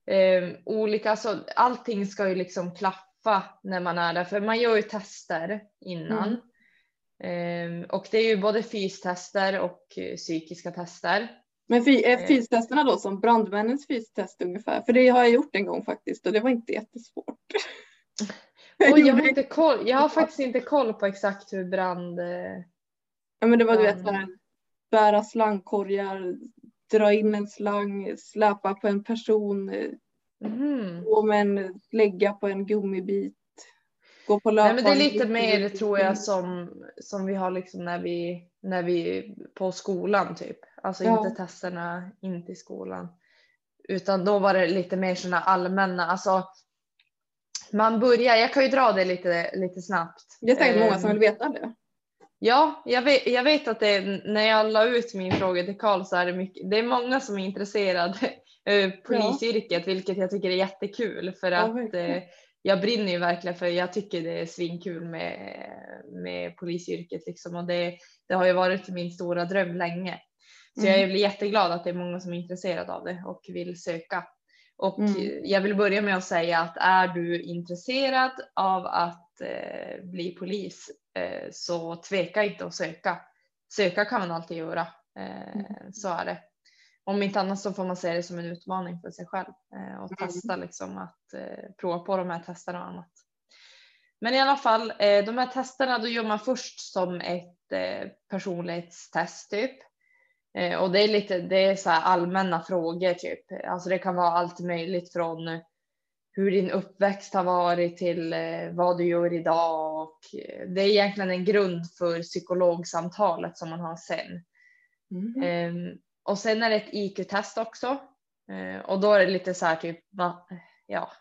A: eh, olika, alltså allting ska ju liksom klaffa när man är där, för man gör ju tester innan. Eh, och det är ju både fystester och eh, psykiska tester.
B: Men fy, är
A: Eh.
B: fystesterna då som brandmännens fystest ungefär? För det har jag gjort en gång faktiskt och det var inte jättesvårt.
A: Och jag, har inte koll, jag har faktiskt inte koll på exakt hur brand eh,
B: ja, men det var du vet
A: brand-
B: så här, bära slangkorgar dra in en slang, släpa på en person,
A: Mm.
B: gå med en lägga på en gummibit. Gå på
A: Nej, men det är lite mer tror jag som, som vi har liksom när vi, när vi på skolan typ. Alltså
B: Ja.
A: inte testerna in till skolan. Utan då var det lite mer sådana allmänna, alltså man börjar, jag kan ju dra det lite, lite snabbt.
B: Det är säkert många som
A: Ehm,
B: vill veta det.
A: Ja, jag vet, jag vet att det, när jag la ut min fråga till Karl så är det mycket, det är många som är intresserade av polisyrket, vilket jag tycker är jättekul för
B: Ja,
A: att
B: verkligen.
A: eh, jag brinner ju verkligen för jag tycker det är svinkul med, med polisyrket liksom och det, det har ju varit min stora dröm länge. Så
B: Mm.
A: jag blir jätteglad att det är många som är intresserade av det och vill söka. Och
B: Mm.
A: jag vill börja med att säga att är du intresserad av att eh, bli polis eh, så tveka inte att söka. Söka kan man alltid göra. Eh,
B: Mm.
A: Så är det. Om inte annat så får man se det som en utmaning för sig själv eh, och
B: Mm.
A: testa liksom att eh, prova på de här testerna och annat. Men i alla fall, eh, de här testerna då gör man först som ett personlighetstest typ. Eh, och det är lite, det är så allmänna frågor typ. Alltså det kan vara allt möjligt från hur din uppväxt har varit till eh, vad du gör idag och eh, det är egentligen en grund för psykologsamtalet som man har sen.
B: Mm.
A: Ehm, och sen är det ett IQ-test också. Eh, och då är det lite så här typ ja,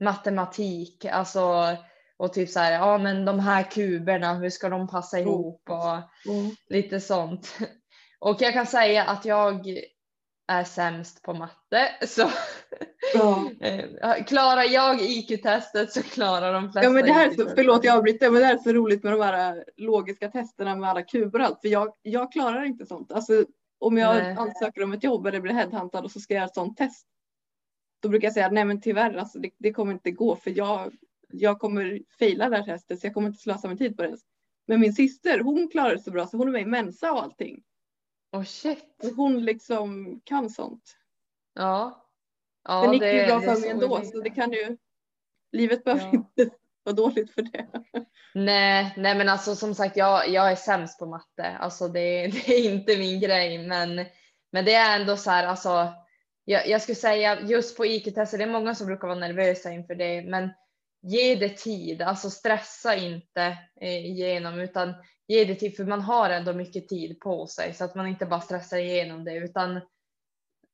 A: matematik, alltså och typ så här, ja men de här kuberna, hur ska de passa ihop och
B: Mm.
A: lite sånt. Och jag kan säga att jag är sämst på matte så
B: Ja.
A: eh, klarar jag IQ-testet så klarar de flesta
B: Ja men det här är så, förlåt jag avbryter, men det här är så roligt med de här logiska testerna med alla kuber och allt. För jag, jag klarar inte sånt. Alltså om jag
A: Nej.
B: ansöker om ett jobb eller blir headhuntad och så ska jag göra ett sånt test. Då brukar jag säga nej men tyvärr alltså, det, det kommer inte gå för jag, jag kommer fejla det här testet så jag kommer inte slösa min tid på det. Men min syster hon klarar det så bra så hon är med i Mensa och allting.
A: Oh shit.
B: Och hon liksom kan sånt.
A: Ja. ja
B: Den gick ju
A: det-
B: bra
A: det är
B: för mig ändå så det kan ju, livet behöver
A: Ja.
B: inte vara dåligt för det.
A: Nej, nej men alltså som sagt jag, jag är sämst på matte. Alltså det, det är inte min grej men, men det är ändå så här alltså. Jag, jag skulle säga just på IQ-tester, det är många som brukar vara nervösa inför det men ge det tid, alltså stressa inte eh, igenom utan ge det tid för man har ändå mycket tid på sig så att man inte bara stressar igenom det utan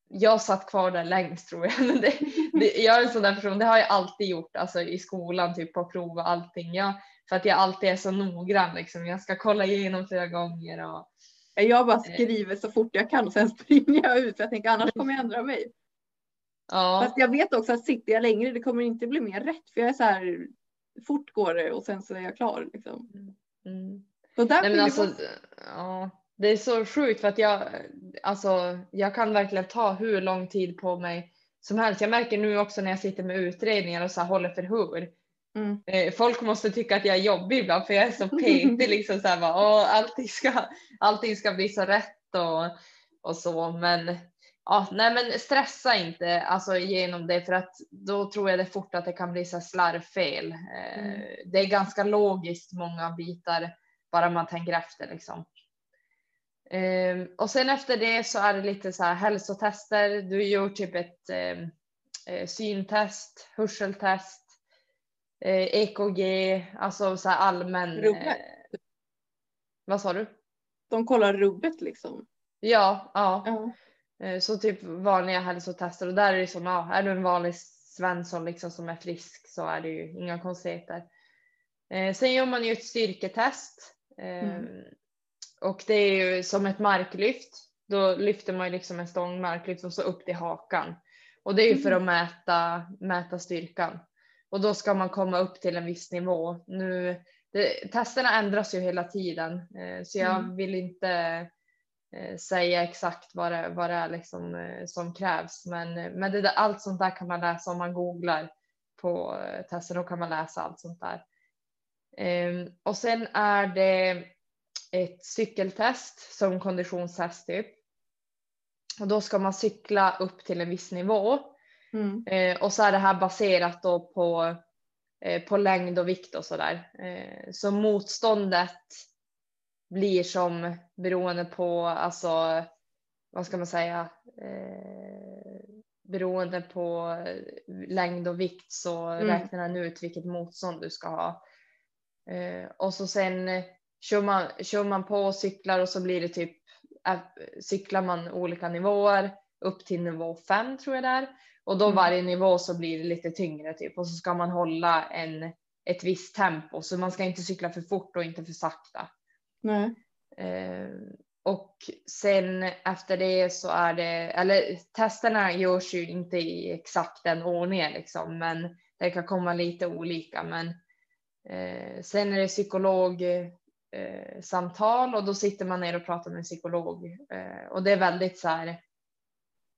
A: jag satt kvar där längst tror jag. Men det, det, jag är en sån där person, det har jag alltid gjort, alltså i skolan typ på prov och allting. Jag, för att jag alltid är så noggrann liksom. Jag ska kolla igenom flera gånger och
B: Jag bara skriver så fort jag kan och sen springer jag ut för jag tänker annars kommer jag ändra mig.
A: ja.
B: Fast jag vet också att sitter jag längre det kommer inte bli mer rätt för jag är så här fort går det och sen så är jag klar liksom.
A: Mm.
B: Så där
A: Nej men alltså, ja, det är så sjukt för att jag, alltså, jag kan verkligen ta hur lång tid på mig som helst. Jag märker nu också när jag sitter med utredningar och så här håller förhör.
B: Mm.
A: Eh, Folk måste tycka att jag är jobbig ibland för jag är så petig liksom så här bara, Åh, allting, ska, allting ska bli så rätt och, och så men ja, nej men stressa inte alltså igenom det för att då tror jag det fort att det kan bli så slarvfel. Eh,
B: Mm.
A: Det är ganska logiskt många bitar bara man tänker efter liksom. Eh, och sen efter det så är det lite så här hälsotester. Du gör typ ett eh, syntest, hörseltest, eh, EKG, alltså så här allmän.
B: Rubbet.
A: Eh, vad sa du?
B: De kollar rubbet liksom.
A: Ja, ja.
B: Ja.
A: Eh, Så typ vanliga hälsotester och där är det som, ja, är du en vanlig Svensson liksom som är frisk så är det ju inga konstigheter. Sen gör man ju ett styrketest
B: Mm.
A: och det är ju som ett marklyft. Då lyfter man ju liksom en stång marklyft och så upp till hakan och det är ju för att mäta, mäta styrkan och då ska man komma upp till en viss nivå. Nu, det, testerna ändras ju hela tiden eh, så jag
B: Mm.
A: vill inte eh, säga exakt vad det, vad det är liksom, eh, som krävs. Men, men det allt sånt där kan man läsa om man googlar på testen. Då kan man läsa allt sånt där. Ehm, och sen är det ett cykeltest som konditionstest typ. Och då ska man cykla upp till en viss nivå.
B: Mm.
A: Eh, och så är det här baserat då på, eh, på längd och vikt och sådär. Eh, så motståndet blir som beroende på alltså vad ska man säga, beroende på längd och vikt så mm. räknar den ut vilket motstånd du ska ha. Och så sen kör man, kör man på och cyklar och så blir det typ cyklar man olika nivåer upp till nivå 5 tror jag det är. Och då mm. varje nivå så blir det lite tyngre typ och så ska man hålla en, ett visst tempo så man ska inte cykla för fort och inte för sakta.
B: Nej.
A: Eh, och sen efter det så är det, eller testerna görs ju inte i exakt den ordningen liksom, men det kan komma lite olika. Men eh, sen är det psykolog eh, samtal och då sitter man ner och pratar med en psykolog eh, och det är väldigt så här.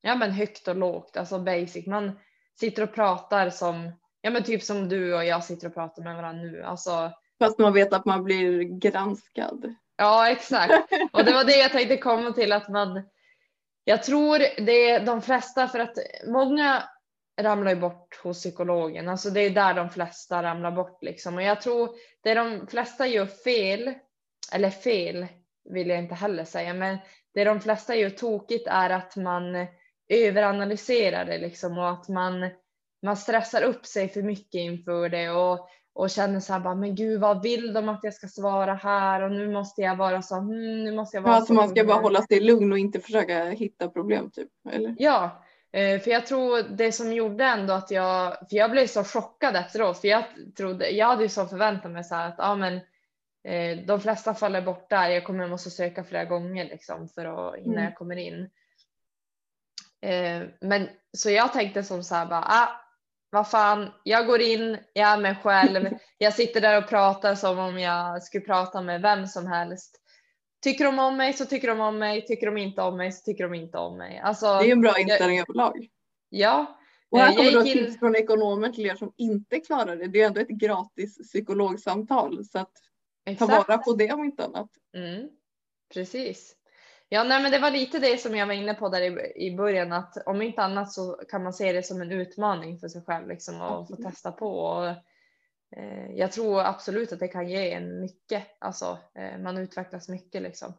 A: Ja, men högt och lågt, alltså basic. Man sitter och pratar som ja, men typ som du och jag sitter och pratar med varandra nu. Alltså.
B: Fast man vet att man blir granskad.
A: Ja, exakt. Och det var det jag tänkte komma till att man. Jag tror det är de flesta för att många ramlar ju bort hos psykologen. Alltså det är där de flesta ramlar bort liksom. Och jag tror det de flesta gör fel, eller fel vill jag inte heller säga, men det de flesta gör tokigt är att man överanalyserar det liksom och att man, man stressar upp sig för mycket inför det och, och känner så här bara, men gud vad vill de att jag ska svara här och nu måste jag vara så, hmm, nu måste jag vara
B: ja, så. man ska bara hålla sig lugn och inte försöka hitta problem typ, eller?
A: Ja, för jag tror det som gjorde ändå att jag, för jag blev så chockad efteråt, för jag trodde, jag hade ju så förväntat mig så här att ja men eh, de flesta faller bort där, jag kommer måste söka flera gånger liksom för att, innan mm. jag kommer in. Eh, men så jag tänkte som så här bara, ah, vad fan, jag går in, jag är mig själv, jag sitter där och pratar som om jag skulle prata med vem som helst. Tycker de om mig så tycker de om mig, tycker de inte om mig så tycker de inte om mig. Alltså,
B: det är en bra inställning överlag.
A: Ja.
B: Och här kommer då tips från ekonomer till er som inte klarar det. Det är ändå ett gratis psykologsamtal så att Exakt. ta vara på det om inte annat.
A: Mm. Precis. Ja, nej, men det var lite det som jag var inne på där i, i början att om inte annat så kan man se det som en utmaning för sig själv liksom och få testa på. Och, Eh, jag tror absolut att det kan ge en mycket, alltså eh, man utvecklas mycket liksom.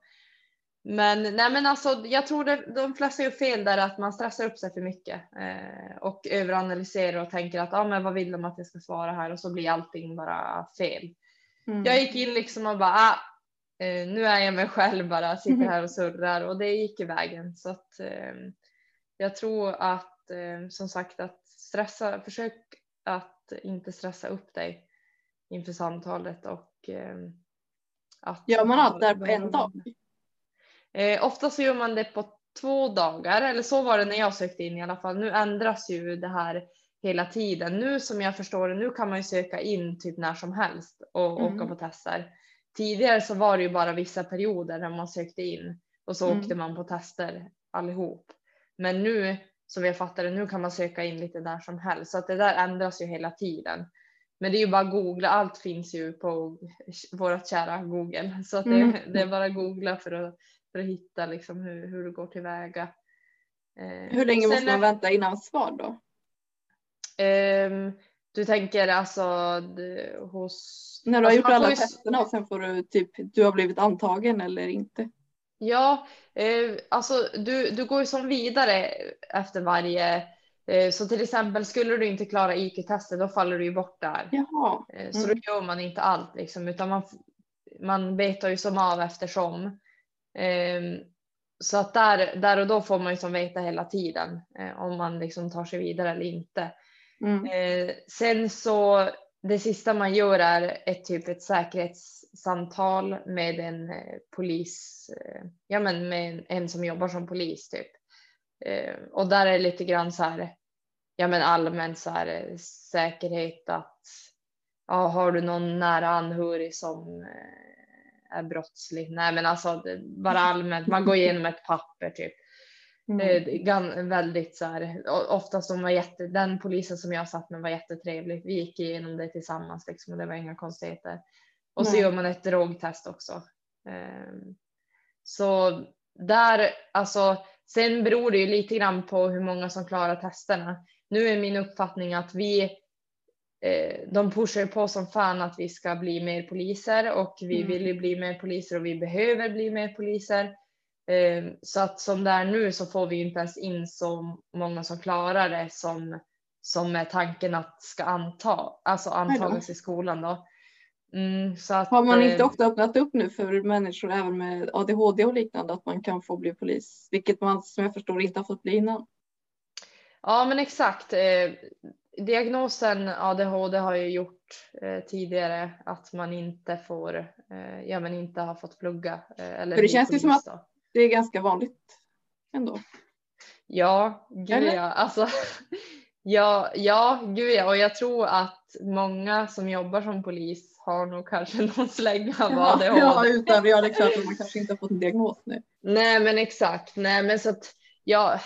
A: Men nej, men alltså, jag tror det, de flesta gör fel där att man stressar upp sig för mycket eh, och överanalyserar och tänker att ah, men vad vill de att jag ska svara här och så blir allting bara fel. Mm. Jag gick in liksom och bara ah, eh, nu är jag mig själv bara sitter här och surrar och det gick i vägen så att eh, jag tror att eh, som sagt att stressa, försök att inte stressa upp dig inför samtalet och eh,
B: att. Gör man allt där på en dag?
A: Eh, ofta så gör man det på två dagar eller så var det när jag sökte in i alla fall. Nu ändras ju det här hela tiden. Nu som jag förstår det, nu kan man ju söka in typ när som helst och mm. åka på tester. Tidigare så var det ju bara vissa perioder när man sökte in och så mm. åkte man på tester allihop. Men nu som jag fattar det nu kan man söka in lite där som helst så att det där ändras ju hela tiden. Men det är ju bara att googla, allt finns ju på vårt kära Google så att det, mm. det är bara att googla för att, för att hitta liksom hur, hur det går tillväga.
B: Eh, hur länge måste man vänta innan svar då?
A: Eh, du tänker alltså hos...
B: När du har alltså gjort alla ju... testerna och sen får du typ, du har blivit antagen eller inte?
A: Ja, eh, alltså du, du går ju som vidare efter varje eh, så till exempel skulle du inte klara IQ-testet då faller du ju bort där.
B: Jaha.
A: Mm. Så då gör man inte allt liksom utan man, man betar ju som av eftersom. Eh, så att där, där och då får man ju som veta hela tiden eh, om man liksom tar sig vidare eller inte. Mm. Eh, sen så det sista man gör är ett typ ett säkerhetssamtal med en eh, polis, eh, ja men med en som jobbar som polis typ. Eh, och där är det lite grann så här, ja men allmänt så här eh, säkerhet att ja, har du någon nära anhörig som eh, är brottslig? Nej men alltså bara allmänt, man går igenom ett papper typ. Mm. Väldigt så här, ofta som var jätte, den polisen som jag satt med var jättetrevlig. Vi gick igenom det tillsammans liksom, och det var inga konstigheter. Och så gör man ett drogtest också. Ehm, så där, alltså, sen beror det ju lite grann på hur många som klarar testerna. Nu är min uppfattning att vi, eh, de pushar på som fan att vi ska bli mer poliser och vi mm. vill ju bli mer poliser och vi behöver bli mer poliser. Eh, så att som det är nu så får vi inte ens in så många som klarar det som, som är tanken att ska anta, alltså antagas i skolan då.
B: Mm, att, Har man inte eh, också öppnat upp nu för människor även med ADHD och liknande att man kan få bli polis, vilket man som jag förstår inte har fått bli innan?
A: Ja men exakt. Eh, diagnosen ADHD har ju gjort eh, tidigare att man inte får, ja men inte har fått plugga.
B: Eller För det känns ju som att då. Det är ganska vanligt ändå.
A: Ja, gud ja. Alltså, ja, ja, gud ja. Och jag tror att många som jobbar som polis har nog kanske någon slägga av ADHD.
B: Ja, utan ja, det är klart att man kanske inte har fått en diagnos nu.
A: Nej, men exakt. Nej, men så att ja,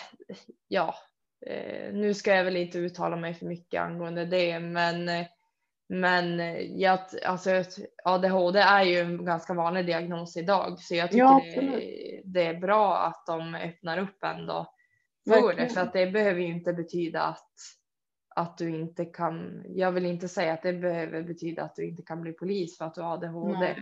A: ja, Eh, nu ska jag väl inte uttala mig för mycket angående det, men men jag, alltså, ADHD är ju en ganska vanlig diagnos idag så jag tycker ja, det, det, är bra att de öppnar upp ändå för det för att det behöver ju inte betyda att, att du inte kan. Jag vill inte säga att det behöver betyda att du inte kan bli polis för att du har ADHD. Nej.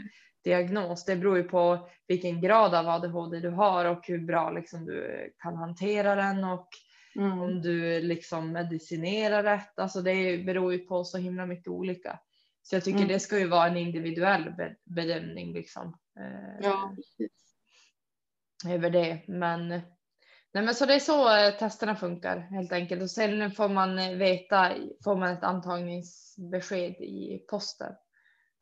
A: diagnos. Det beror ju på vilken grad av ADHD du har och hur bra liksom, du kan hantera den och Mm. Om du liksom medicinerar rätt. Alltså det beror ju på så himla mycket olika. Så jag tycker mm. det ska ju vara en individuell bedömning liksom.
B: Eh, ja, precis.
A: Över det. Men, nej men så det är så eh, testerna funkar helt enkelt. Och sen får man veta, får man ett antagningsbesked i posten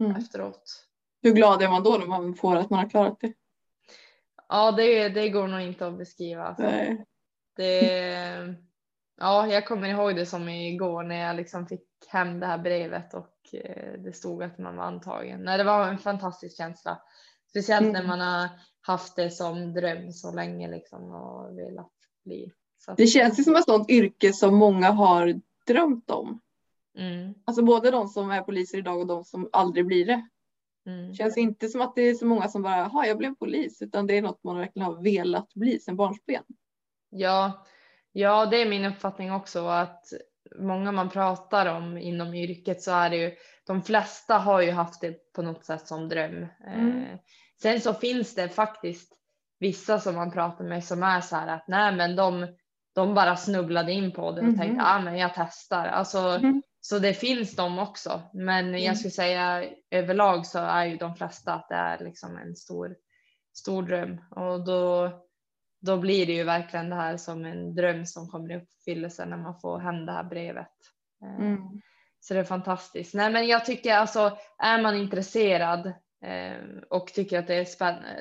A: mm. efteråt.
B: Hur glad är man då när man får att man har klarat det?
A: Ja, det, det går nog inte att beskriva. Alltså. Nej. Det, ja, jag kommer ihåg det som igår när jag liksom fick hem det här brevet och eh, det stod att man var antagen. Nej, det var en fantastisk känsla. Speciellt mm. när man har haft det som dröm så länge liksom och velat bli.
B: Så det känns ju som ett sånt yrke som många har drömt om. Mm. Alltså både de som är poliser idag och de som aldrig blir det. Mm. Känns inte som att det är så många som bara, jaha jag blev polis, utan det är något man verkligen har velat bli sedan barnsben.
A: Ja, ja, det är min uppfattning också att många man pratar om inom yrket så är det ju de flesta har ju haft det på något sätt som dröm. Mm. Eh, sen så finns det faktiskt vissa som man pratar med som är så här att nej, men de, de bara snubblade in på det och mm. tänkte ah, men jag testar. Alltså, mm. Så det finns de också, men jag mm. skulle säga överlag så är ju de flesta att det är liksom en stor, stor dröm och då då blir det ju verkligen det här som en dröm som kommer i uppfyllelse när man får hem det här brevet. Eh, mm. Så det är fantastiskt. Nej, men jag tycker alltså är man intresserad eh, och tycker att det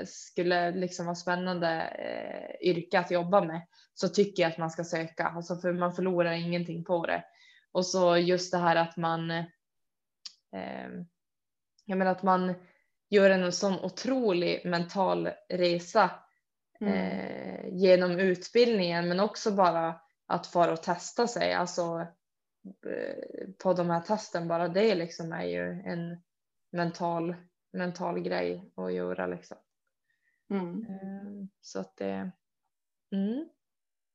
A: skulle liksom vara spännande eh, yrke att jobba med så tycker jag att man ska söka, alltså för man förlorar ingenting på det. Och så just det här att man. Eh, jag menar att man gör en sån otrolig mental resa. Eh, genom utbildningen men också bara att fara och testa sig alltså eh, på de här testen bara det liksom är ju en mental mental grej att göra liksom. Mm. Eh, så att det. Mm.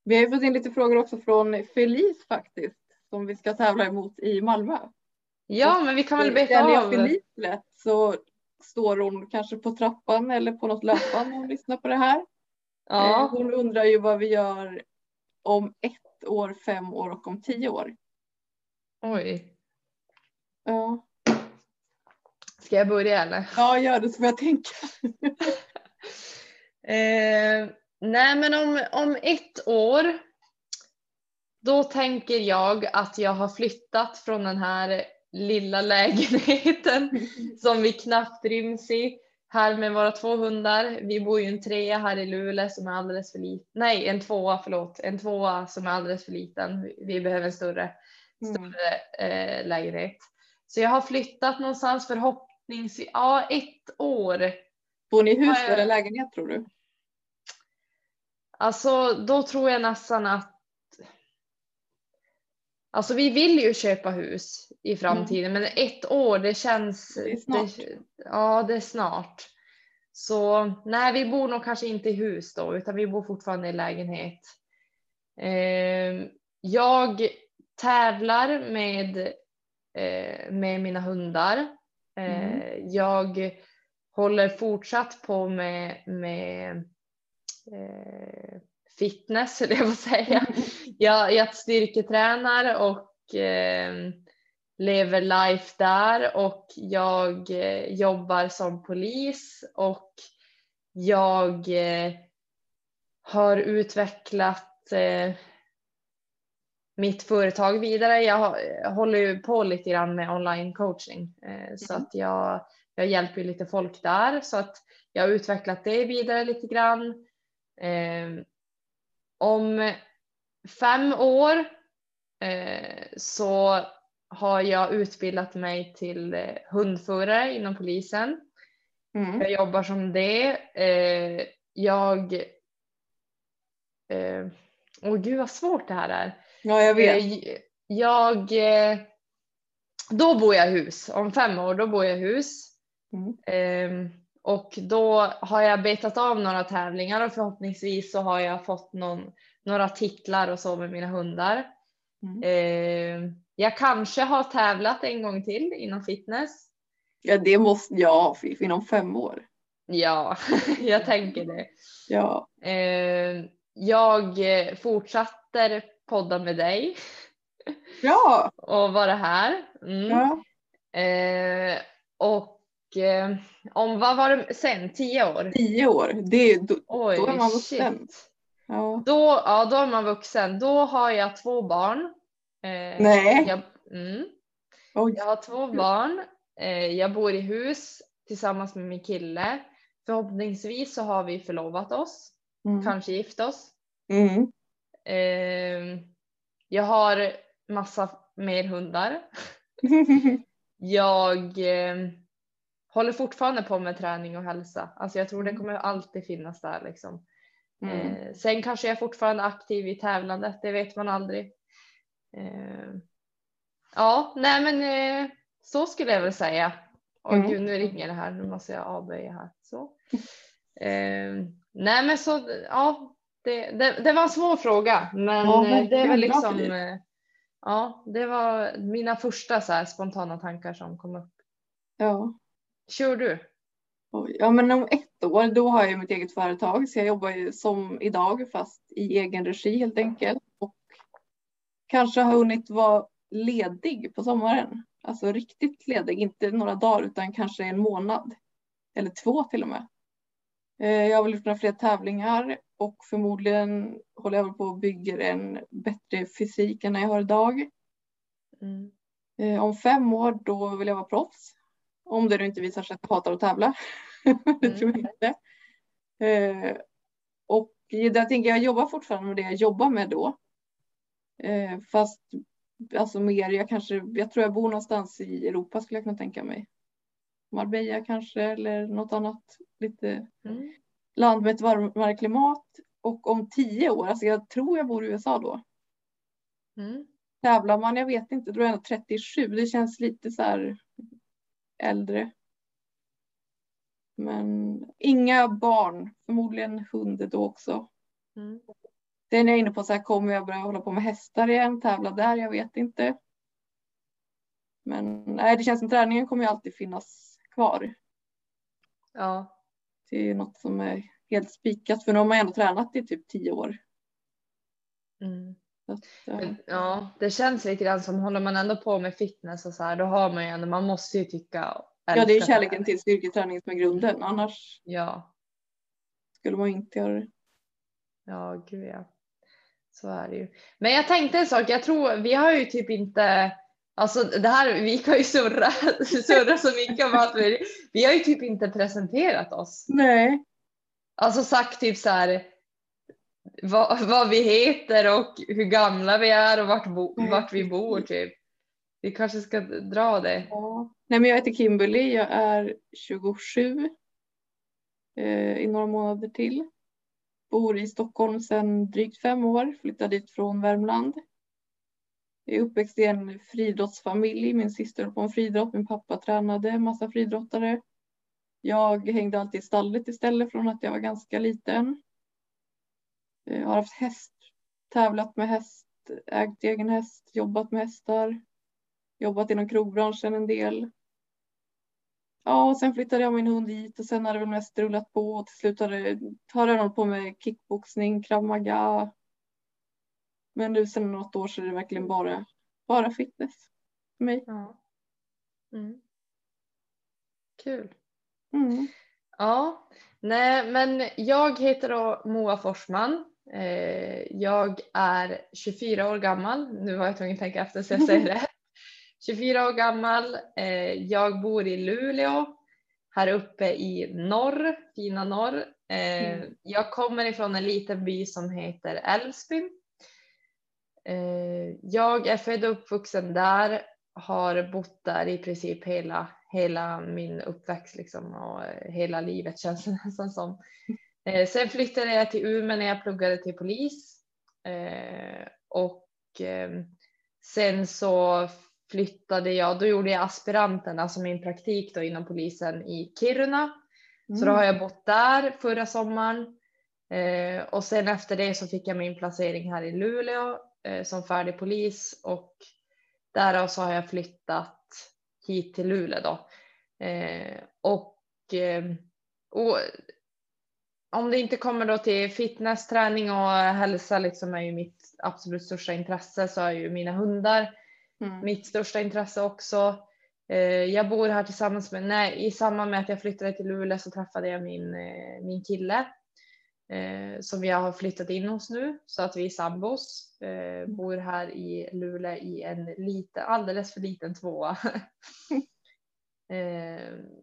B: Vi har fått in lite frågor också från Felice faktiskt som vi ska tävla emot i Malmö.
A: Ja, men vi kan väl beta av.
B: Felice lätt så står hon kanske på trappan eller på något löpband och lyssnar på det här. Ja. Eh, hon undrar ju vad vi gör om ett år, fem år och om tio år.
A: Oj.
B: Ja.
A: Ska jag börja eller?
B: Ja, gör det så får jag tänka.
A: eh, nej, men om, om ett år. Då tänker jag att jag har flyttat från den här lilla lägenheten som vi knappt ryms i här med våra två hundar. Vi bor ju en trea här i Luleå som är alldeles för liten. Nej, en tvåa, förlåt. En tvåa som är alldeles för liten. Vi behöver en större, mm. större eh, lägenhet. Så jag har flyttat någonstans förhoppningsvis, ja ett år.
B: Bor ni i hus eller lägenhet tror du?
A: Alltså då tror jag nästan att Alltså vi vill ju köpa hus i framtiden mm. men ett år det känns.
B: Det är snart.
A: Det, ja det är snart. Så nej vi bor nog kanske inte i hus då utan vi bor fortfarande i lägenhet. Eh, jag tävlar med, eh, med mina hundar. Eh, mm. Jag håller fortsatt på med, med eh, fitness, eller jag får säga. Jag, jag styrketränar och eh, lever life där och jag eh, jobbar som polis och jag eh, har utvecklat eh, mitt företag vidare. Jag, jag håller ju på lite grann med online coaching mm. så att jag, jag hjälper lite folk där så att jag har utvecklat det vidare lite grann. Om fem år så har jag utbildat mig till eh, hundförare inom polisen. Mm. Jag jobbar som det. Eh, jag... Eh, åh gud vad svårt det här är.
B: Ja, jag vet.
A: Jag... Då bor jag i hus. Om fem år då bor jag i hus. Mm. Och då har jag betat av några tävlingar och förhoppningsvis så har jag fått någon, några titlar och så med mina hundar. Mm. Jag kanske har tävlat en gång till inom fitness.
B: Ja det måste jag inom fem år.
A: Ja, jag tänker det.
B: Ja.
A: Eh, jag fortsätter podda med dig.
B: Ja.
A: Och vara här. Mm.
B: Ja.
A: Eh, och eh, om vad var det sen? Tio år?
B: Tio år, det, då, Oj, då är man vuxen.
A: Ja. Då, ja, då är man vuxen. Då har jag två barn.
B: Eh, Nej.
A: Jag, mm, jag har två barn. Eh, jag bor i hus tillsammans med min kille. Förhoppningsvis så har vi förlovat oss. Mm. Kanske gift oss.
B: Mm.
A: Eh, jag har massa mer hundar. jag eh, håller fortfarande på med träning och hälsa. Alltså jag tror det mm. kommer alltid finnas där liksom. Mm. Eh, sen kanske jag är fortfarande aktiv i tävlandet, det vet man aldrig. Eh, ja, nej men eh, så skulle jag väl säga. Åh mm. gud, nu ringer det här. Nu måste jag avböja här. Så. Eh, nej men så, ja, det, det, det, var en svår fråga, men ja, det är väl liksom. Ja, det var mina första så här spontana tankar som kom upp.
B: Ja.
A: Kör du?
B: Ja, men om ett år, då har jag mitt eget företag, så jag jobbar ju som idag, fast i egen regi helt enkelt kanske har hunnit vara ledig på sommaren. Alltså riktigt ledig, inte några dagar utan kanske en månad. Eller två till och med. Eh, jag har väl gjort några fler tävlingar och förmodligen håller jag på och bygger en bättre fysik än jag har idag. Mm. Eh, om fem år då vill jag vara proffs. Om det inte visar sig att jag hatar att tävla. det tror jag mm. inte. Eh, och jag tänker jag jobbar fortfarande med det jag jobbar med då. Eh, fast alltså mer, jag kanske, jag tror jag bor någonstans i Europa skulle jag kunna tänka mig. Marbella kanske eller något annat lite mm. land med ett varmare klimat. Och om tio år, alltså jag tror jag bor i USA då.
A: Mm.
B: Tävlar man, jag vet inte, då är jag 37. Det känns lite så här äldre. Men inga barn, förmodligen hund då också.
A: Mm.
B: Sen är jag inne på så här, kommer jag börja hålla på med hästar igen, tävla där? Jag vet inte. Men nej, det känns som träningen kommer ju alltid finnas kvar.
A: Ja.
B: Det är något som är helt spikat för nu har man ändå tränat i typ tio år.
A: Mm. Att, ja. ja, det känns lite grann som håller man ändå på med fitness och så här, då har man ju ändå, man måste ju tycka.
B: Ja, det är kärleken till styrketräning som är grunden, annars.
A: Ja.
B: Skulle man inte göra det.
A: Ja, gud ja. Så är det ju. Men jag tänkte en sak, jag tror vi har ju typ inte Alltså det här, vi kan ju surra, surra så mycket om allt. Vi, vi har ju typ inte presenterat oss.
B: Nej.
A: Alltså sagt typ så här vad, vad vi heter och hur gamla vi är och vart, bo, vart vi bor typ. Vi kanske ska dra det.
B: Ja. Nej men jag heter Kimberly, jag är 27 eh, i några månader till. Bor i Stockholm sedan drygt fem år, flyttade dit från Värmland. Jag är uppväxt i en friidrottsfamilj. Min syster höll på med friidrott, min pappa tränade massa friidrottare. Jag hängde alltid i stallet istället från att jag var ganska liten. Jag har haft häst, tävlat med häst, ägt egen häst, jobbat med hästar. Jobbat inom krogbranschen en del. ja, och sen flyttade jag min hund hit och sen har det väl mest rullat på och till slut har, det, har jag hållit på med kickboxning, krav maga. Men nu sen något år så är det verkligen bara, bara fitness för mig.
A: Ja. Mm. Kul.
B: Mm.
A: Ja, nej men jag heter då Moa Forsman. Eh, jag är 24 år gammal. Nu var jag tvungen att tänka efter så jag säger rätt. 24 år gammal. Eh, jag bor i Luleå här uppe i norr, fina norr. Eh,
B: Mm.
A: Jag kommer ifrån en liten by som heter Älvsbyn. Jag är född och uppvuxen där, har bott där i princip hela, hela min uppväxt liksom, och hela livet känns det nästan som. Eh, Sen flyttade jag till Umeå när jag pluggade till polis. Eh, Och eh, sen så flyttade jag, då gjorde jag aspiranten, alltså min praktik då inom polisen i Kiruna. Så då har jag bott där förra sommaren. Eh, och sen efter det så fick jag min placering här i Luleå eh, som färdig polis och därav så har jag flyttat hit till Luleå då. Eh, och, och om det inte kommer då till fitness, träning och hälsa liksom är ju mitt absolut största intresse så är ju mina hundar
B: Mm.
A: mitt största intresse också. Eh, jag bor här tillsammans med, nej, i samband med att jag flyttade till Luleå så träffade jag min, eh, min kille eh, som jag har flyttat in hos nu så att vi är sambos. Eh, bor här i Luleå i en lite, alldeles för liten tvåa.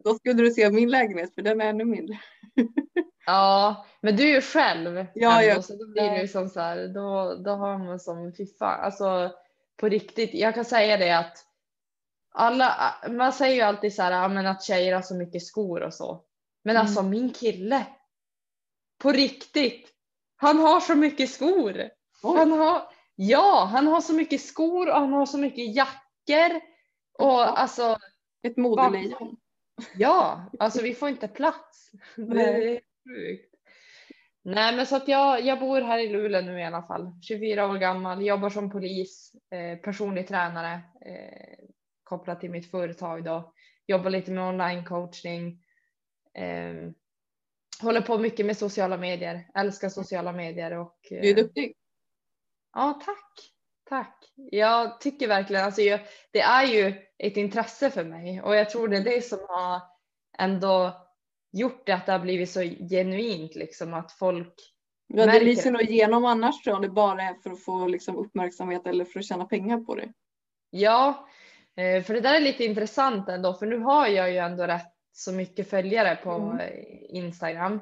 B: Då skulle du se min lägenhet för den är ännu mindre.
A: ja, men du är ju själv
B: Ja,
A: ändå,
B: jag-
A: så då blir det ju som så här, då, då har man som fan, alltså på riktigt, jag kan säga det att alla, man säger ju alltid så här, men att tjejer har så mycket skor och så. Men
B: Mm.
A: alltså min kille, på riktigt, han har så mycket skor.
B: Oj.
A: Han har, ja, han har så mycket skor och han har så mycket jackor. Och alltså,
B: Ett modelejon.
A: ja, alltså vi får inte plats.
B: Nej.
A: Sjukt. Nej men så att jag, jag bor här i Luleå nu i alla fall. 24 år gammal, jobbar som polis, eh, personlig tränare eh, kopplat till mitt företag då. Jobbar lite med online coachning. Eh, håller på mycket med sociala medier, älskar sociala medier och eh,
B: Du är duktig.
A: Ja, tack. Tack. Jag tycker verkligen, alltså jag, det är ju ett intresse för mig och jag tror det är det som har ändå gjort det att det har blivit så genuint liksom att folk,
B: Ja, det lyser nog igenom annars tror jag, om det bara är för att få liksom, uppmärksamhet eller för att tjäna pengar på det.
A: ja, eh, för det där är lite intressant ändå för nu har jag ju ändå rätt så mycket följare på
B: Mm.
A: Instagram.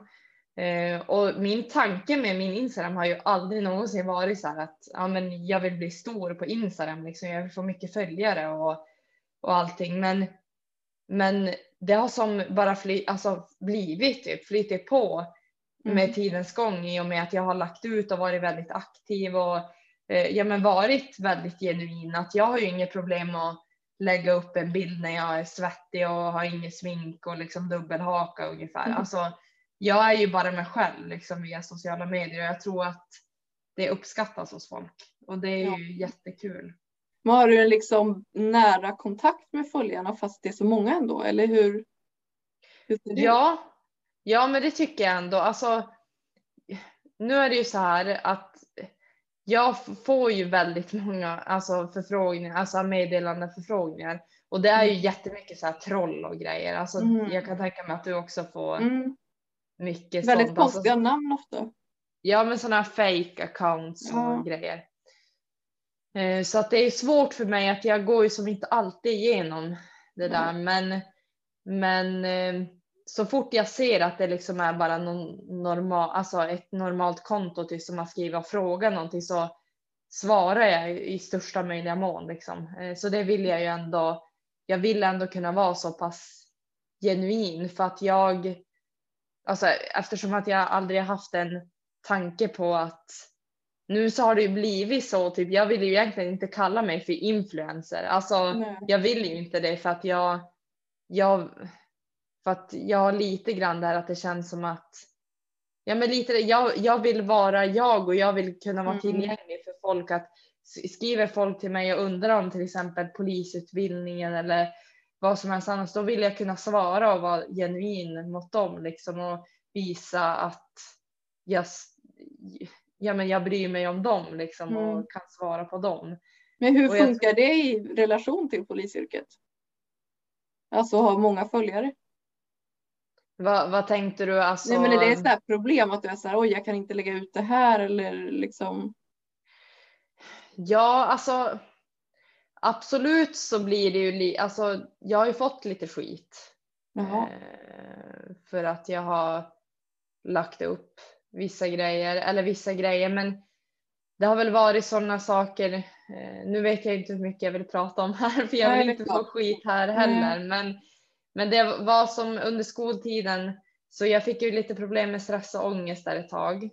A: Eh, och min tanke med min Instagram har ju aldrig någonsin varit så här att ja, men jag vill bli stor på Instagram, liksom. jag vill få mycket följare och, och allting. Men, men det har som bara fly, alltså, blivit, typ, flyttit på
B: Mm.
A: med tidens gång i och med att jag har lagt ut och varit väldigt aktiv och eh, ja, men varit väldigt genuin. Att jag har ju inget problem att lägga upp en bild när jag är svettig och har inget smink och liksom dubbelhaka ungefär.
B: Mm.
A: Alltså, jag är ju bara mig själv liksom via sociala medier och jag tror att det uppskattas hos folk och det är
B: Ja.
A: ju jättekul.
B: Men har du en liksom nära kontakt med följarna fast det är så många ändå? Eller hur? hur?
A: Ja, ja, men det tycker jag ändå. Alltså, nu är det ju så här att jag får ju väldigt många alltså, förfrågningar, alltså meddelande förfrågningar och det är ju jättemycket så här troll och grejer. Alltså,
B: Mm.
A: Jag kan tänka mig att du också får
B: Mm.
A: mycket
B: Väldigt
A: sånt. Alltså,
B: konstiga namn ofta.
A: Ja, men sådana fake accounts och
B: Ja.
A: grejer. Eh, Så att det är svårt för mig att jag går ju som inte alltid igenom det
B: Nej.
A: där. Men, men eh, så fort jag ser att det liksom är bara någon normal, alltså ett normalt konto till som har skrivit och frågat någonting så svarar jag i största möjliga mån. Liksom. Eh, Så det vill jag ju ändå. Jag vill ändå kunna vara så pass genuin för att jag, alltså eftersom att jag aldrig har haft en tanke på att nu så har det ju blivit så, typ jag vill ju egentligen inte kalla mig för influencer. Alltså
B: Nej.
A: jag vill ju inte det för att jag, jag, för att jag har lite grann där att det känns som att, ja men lite, jag, jag vill vara jag och jag vill kunna vara
B: Mm.
A: tillgänglig för folk att skriver folk till mig och undrar om till exempel polisutbildningen eller vad som helst annars, då vill jag kunna svara och vara genuin mot dem liksom och visa att jag, ja, men jag bryr mig om dem liksom mm. och kan svara på dem.
B: Men hur funkar jag... det i relation till polisyrket? Alltså ha många följare?
A: Vad, vad tänkte du? Alltså...
B: Nej, men är det ett problem att du är så här, oj, jag kan inte lägga ut det här eller liksom?
A: Ja, alltså absolut så blir det ju, alltså jag har ju fått lite skit. Eh, för att jag har lagt upp vissa grejer, eller vissa grejer, men det har väl varit sådana saker. Eh, nu vet jag inte hur mycket jag vill prata om här, för jag vill inte få skit här heller, mm. men men det var som under skoltiden så jag fick ju lite problem med stress och ångest där ett tag.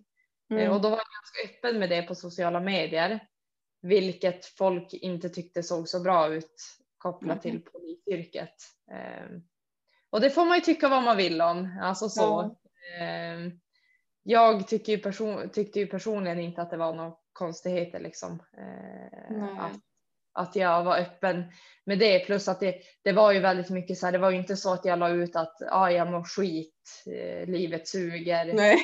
A: Eh, mm. Och då var jag ganska öppen med det på sociala medier. Vilket folk inte tyckte såg så bra ut kopplat mm. till polisyrket. Ehm, och det får man ju tycka vad man vill om. Alltså så. Ja. Jag tycker ju person, tyckte ju personligen inte att det var några konstigheter liksom. Eh, att att jag var öppen med det. Plus att det, det var ju väldigt mycket så här, det var ju inte så att jag la ut att ah, jag mår skit, eh, livet suger.
B: Nej,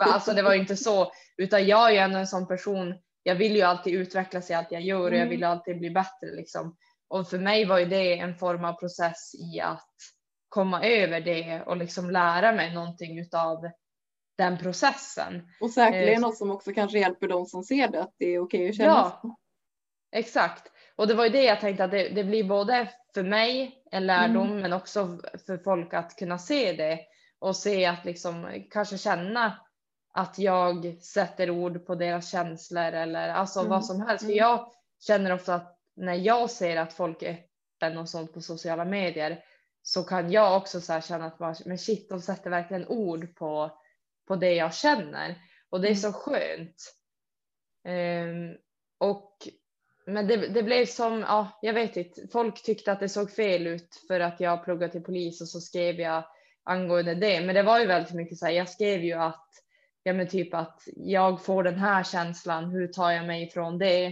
A: alltså det var ju inte så, utan jag är ju ändå en sån person, jag vill ju alltid utvecklas i allt jag gör och mm. jag vill alltid bli bättre liksom. Och för mig var ju det en form av process i att komma över det och liksom lära mig någonting utav den processen.
B: Och säkerligen eh, något som också kanske hjälper de som ser det, att det är okej okay att känna
A: ja, Exakt. Och det var ju det jag tänkte att det, det blir både för mig en lärdom mm. men också för folk att kunna se det och se att liksom kanske känna att jag sätter ord på deras känslor eller alltså mm. vad som helst. För mm. jag känner ofta att när jag ser att folk är öppen och sånt på sociala medier så kan jag också så känna att bara, men shit, de sätter verkligen ord på, på det jag känner och det är mm. så skönt. Um, och men det, det, blev som, ja, jag vet inte, folk tyckte att det såg fel ut för att jag pluggade till polis och så skrev jag angående det. Men det var ju väldigt mycket så här, jag skrev ju att, ja men typ att jag får den här känslan, hur tar jag mig ifrån det?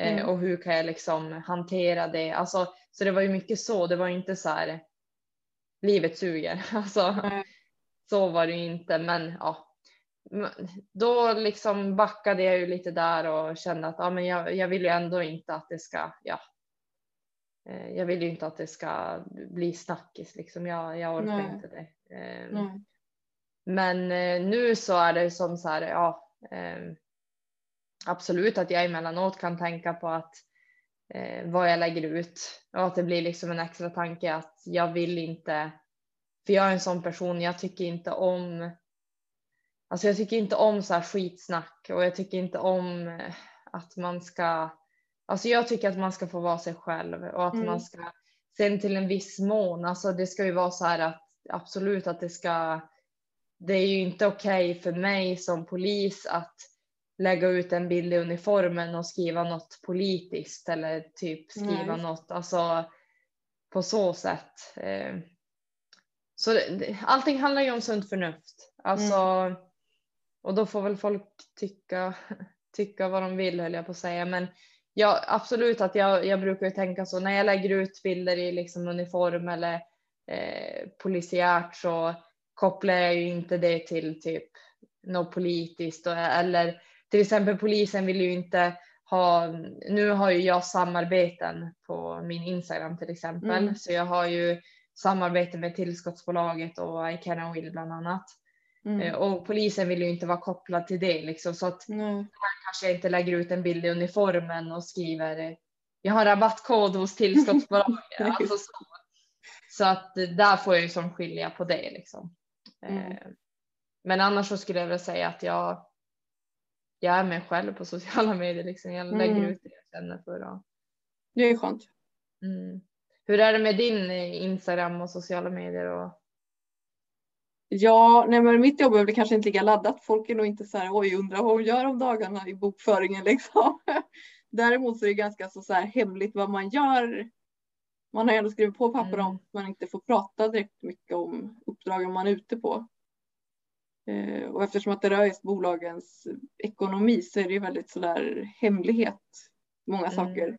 A: Eh, mm. och hur kan jag liksom hantera det? Alltså, så det var ju mycket så, det var ju inte så här, livet suger. Alltså, mm. Så var det ju inte, men ja, då liksom backade jag ju lite där och kände att ja, men jag, jag vill ju ändå inte att det ska, ja. Eh, jag vill ju inte att det ska bli snackis liksom. Jag, jag orkar Nej. inte det. Nej. Ehm, men eh, nu så är det som så här, ja. Ehm, absolut att jag emellanåt kan tänka på att eh, vad jag lägger ut och att det blir liksom en extra tanke att jag vill inte. För jag är en sån person. Jag tycker inte om Alltså jag tycker inte om så här skitsnack och jag tycker inte om eh, att man ska, alltså jag tycker att man ska få vara sig själv och att mm. man ska, sen till en viss mån, alltså det ska ju vara så här att absolut att det ska, det är ju inte okej okay för mig som polis att lägga ut en bild i uniformen och skriva något politiskt eller typ skriva Nej. något, alltså på så sätt. Så allting handlar ju om sunt förnuft. Alltså mm. Och då får väl folk tycka, tycka vad de vill höll jag på att säga. Men ja, absolut att jag, jag brukar tänka så när jag lägger ut bilder i liksom uniform eller eh, polisiärt så kopplar jag ju inte det till typ något politiskt eller till exempel polisen vill ju inte ha, nu har ju jag samarbeten på min Instagram till exempel, mm. så jag har ju samarbete med tillskottsbolaget och I can will bland annat. Mm. Eh, och polisen vill ju inte vara kopplad till det liksom så att mm. här kanske inte lägger ut en bild i uniformen och skriver jag har rabattkod hos tillskottsbolaget. alltså så. så att där får jag ju som skilja på det liksom. Mm. Eh, men annars så skulle jag väl säga att jag jag är mig själv på sociala medier liksom. Jag lägger mm. ut det jag känner för. Och...
B: Det är skönt.
A: Mm. Hur är det med din eh, Instagram och sociala medier? Och...
B: Ja, nej men mitt jobb är väl kanske inte lika laddat. Folk är nog inte så här, oj, undrar vad hon gör om dagarna i bokföringen liksom. Däremot så är det ganska så, så här hemligt vad man gör. Man har ändå skrivit på papper om mm. att man inte får prata direkt mycket om uppdragen man är ute på. Eh, och eftersom att det rör just bolagens ekonomi så är det ju väldigt så där hemlighet, många mm. saker.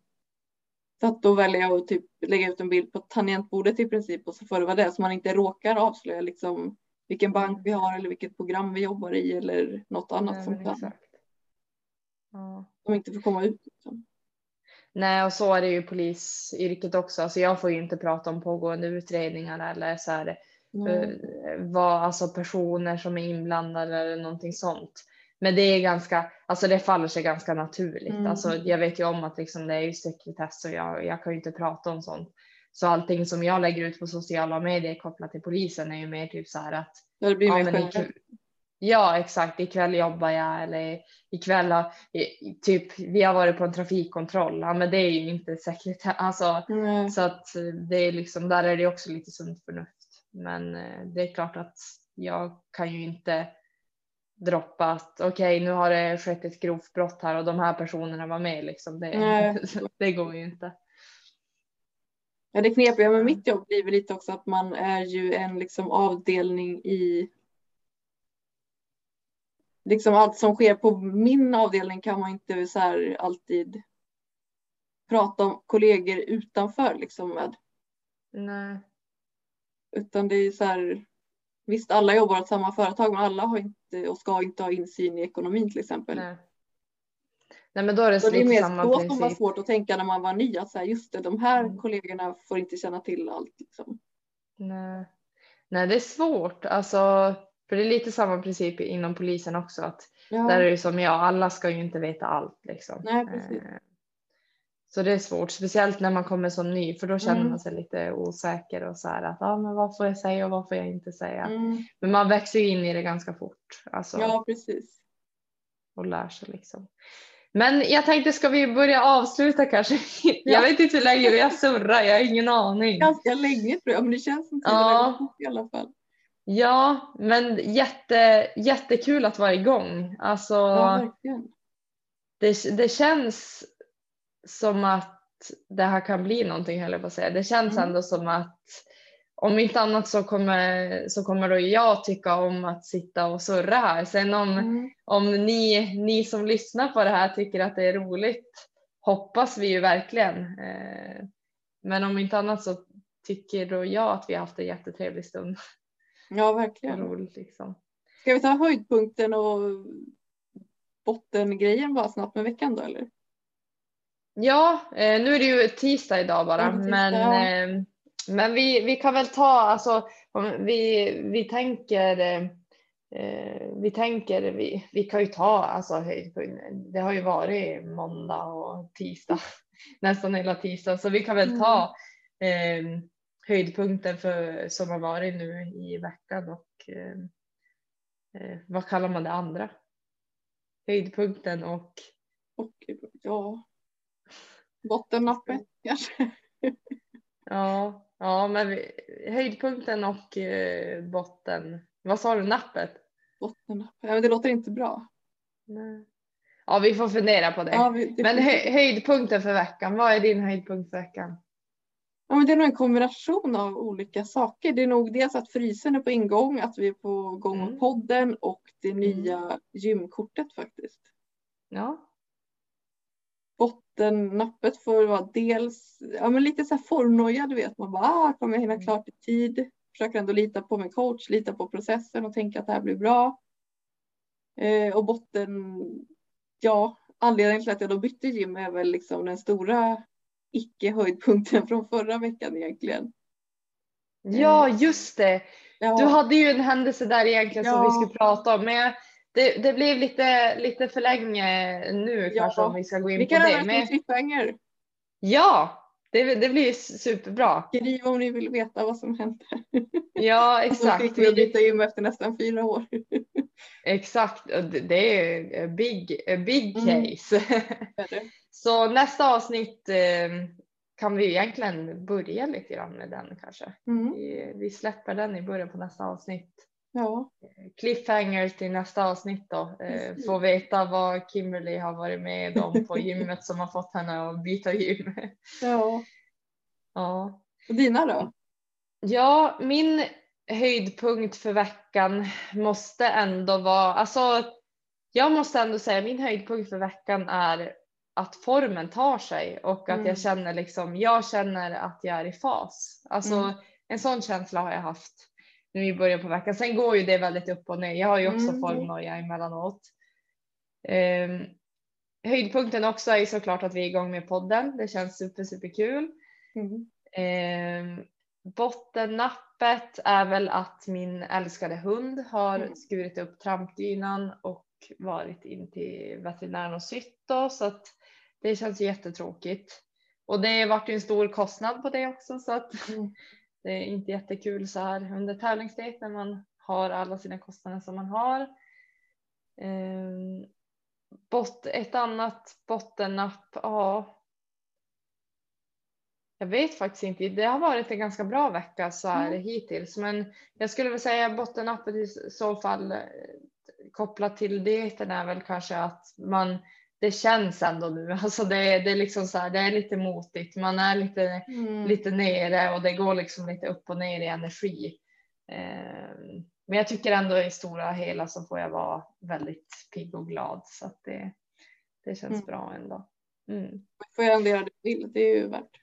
B: Att då väljer jag att typ lägga ut en bild på tangentbordet i princip och så får det vara det så man inte råkar avslöja liksom vilken bank vi har eller vilket program vi jobbar i eller något annat
A: Nej,
B: som kan.
A: Ja.
B: som inte får komma ut. Liksom.
A: Nej, och så är det ju polisyrket också. Alltså jag får ju inte prata om pågående utredningar eller så här, eh, vad, alltså personer som är inblandade eller någonting sånt. Men det är ganska, alltså det faller sig ganska naturligt.
B: Mm.
A: Alltså jag vet ju om att liksom det är ju sekretess och jag, jag kan ju inte prata om sånt. Så allting som jag lägger ut på sociala medier kopplat till polisen är ju mer typ så här att
B: Ja, det blir
A: Ja,
B: mer
A: ikväll, ja exakt, ikväll jobbar jag eller ikväll har, typ vi har varit på en trafikkontroll, ja men det är ju inte sekretess, alltså
B: Nej.
A: så att eh, det är liksom, där är det också lite sunt förnuft. Men eh, det är klart att jag kan ju inte droppa att okej nu har det skett ett grovt brott här och de här personerna var med liksom. Det, det går ju inte.
B: Ja, det knepiga med mitt jobb blir väl lite också att man är ju en liksom avdelning i liksom allt som sker på min avdelning kan man inte så här alltid prata om kollegor utanför liksom med.
A: Nej.
B: Utan det är så här, visst alla jobbar åt samma företag men alla har inte och ska inte ha insyn i ekonomin till exempel.
A: Nej. Nej men då är det,
B: Så det är mer
A: samma
B: så som var svårt att tänka när man var ny att så här, just det, de här
A: Mm.
B: kollegorna får inte känna till allt. Liksom.
A: Nej. Nej, det är svårt. Alltså, för det är lite samma princip inom polisen också. Att
B: Ja.
A: Där är det som jag, alla ska ju inte veta allt. Liksom.
B: Nej, precis.
A: Så det är svårt, speciellt när man kommer som ny, för då känner
B: Mm.
A: man sig lite osäker och så här att ah, men vad får jag säga och vad får jag inte säga.
B: Mm.
A: Men man växer ju in i det ganska fort alltså,
B: ja, precis.
A: och lär sig liksom. Men jag tänkte, ska vi börja avsluta kanske?
B: Ja.
A: Jag vet inte hur länge vi har surrat, jag har ingen aning.
B: Ganska länge tror jag, men det känns som tiden
A: Ja.
B: fort i alla fall.
A: Ja, men jätte, jättekul att vara igång. Alltså,
B: Ja, verkligen.
A: det, det känns som att det här kan bli någonting höll jag på att säga. Det känns
B: Mm.
A: ändå som att om inte annat så kommer, så kommer då jag tycka om att sitta och surra här. Sen om,
B: Mm.
A: om ni, ni som lyssnar på det här tycker att det är roligt hoppas vi ju verkligen. Eh, Men om inte annat så tycker då jag att vi har haft en jättetrevlig stund.
B: Ja, verkligen.
A: roligt liksom.
B: Ska vi ta höjdpunkten och bottengrejen bara snabbt med veckan då eller?
A: Ja, eh, nu är det ju tisdag idag bara,
B: tisdag,
A: men, eh, men vi, vi kan väl ta, alltså vi, vi tänker, eh, eh, vi tänker, vi, vi kan ju ta alltså höjdpunkten. Det har ju varit måndag och tisdag, nästan hela tisdag, så vi kan väl ta eh, höjdpunkten för, som har varit nu i veckan och eh, vad kallar man det andra? Höjdpunkten och
B: Och ja, bottennappet kanske.
A: Ja, ja men vi, höjdpunkten och eh, botten. Vad sa du, nappet?
B: Bottennappet. Ja, men det låter inte bra.
A: Nej. Ja, vi får fundera på det.
B: Ja, vi, det,
A: men hö, höjdpunkten för veckan, vad är din höjdpunkt för veckan?
B: ja, men det är nog en kombination av olika saker. Det är nog dels att frysen är på ingång, att vi är på gång med
A: Mm.
B: podden och det
A: Mm.
B: nya gymkortet faktiskt.
A: Ja,
B: bottennappet får vara dels ja, men lite så här formnoja, du vet. Man bara, ah, kommer jag hinna
A: Mm.
B: klart i tid? Försöker ändå lita på min coach, lita på processen och tänka att det här blir bra. Eh, och botten, ja, anledningen till att jag då bytte gym är väl liksom den stora icke-höjdpunkten från förra veckan egentligen.
A: ja just det.
B: Ja,
A: Du hade ju en händelse där egentligen som
B: Ja.
A: vi skulle prata om. Men jag, det, det blev lite, lite för länge nu
B: Ja.
A: kanske om vi ska gå in
B: vi
A: på
B: kan
A: det.
B: göra en
A: Men,
B: cliffhanger.
A: ja, det, det blir superbra.
B: Skriv om ni vill veta vad som hände.
A: Ja,
B: Och så
A: exakt.
B: fick vi byta gym efter nästan fyra år.
A: Exakt, det- är big, big
B: Mm.
A: case.
B: Det?
A: Så nästa avsnitt eh, kan vi egentligen börja lite grann med den kanske.
B: Mm.
A: Vi, vi släpper den i början på nästa avsnitt.
B: Ja,
A: Cliffhangers till nästa avsnitt då. Eh, få veta vad Kimberly har varit med om på gymmet som har fått henne att byta gym.
B: ja.
A: ja.
B: Och dina då?
A: Ja, min höjdpunkt för veckan måste ändå vara, alltså jag måste ändå säga min höjdpunkt för veckan är att formen tar sig och att
B: Mm.
A: jag känner liksom, jag känner att jag är i fas. Alltså
B: Mm.
A: en sån känsla har jag haft nu i början på veckan. Sen går ju det väldigt upp och ner. Jag har ju också
B: Mm.
A: formnoja emellanåt. Um, höjdpunkten också är ju såklart att vi är igång med podden. Det känns super, super kul.
B: Mm.
A: Eh, bottennappet är väl att min älskade hund har
B: Mm.
A: skurit upp trampdynan och varit in till veterinären och sytt då, så att det känns jättetråkigt. Och det vart ju en stor kostnad på det också så att
B: Mm.
A: Det är inte jättekul så här under tävlingsdejt när man har alla sina kostnader som man har. Eh, bot, ett annat bottennapp, ja. Jag vet faktiskt inte. Det har varit en ganska bra vecka så här
B: Mm.
A: hittills, men jag skulle väl säga bottennappet i så fall eh, kopplat till dieten är väl kanske att man det känns ändå nu. Alltså det, det är liksom så här, det är lite motigt. Man är lite,
B: Mm.
A: lite nere och det går liksom lite upp och ner i energi. Eh, men jag tycker ändå i stora hela så får jag vara väldigt pigg och glad så att det, det känns
B: Mm.
A: bra ändå. Mm.
B: får jag ändå göra det du vill. Det är ju värt.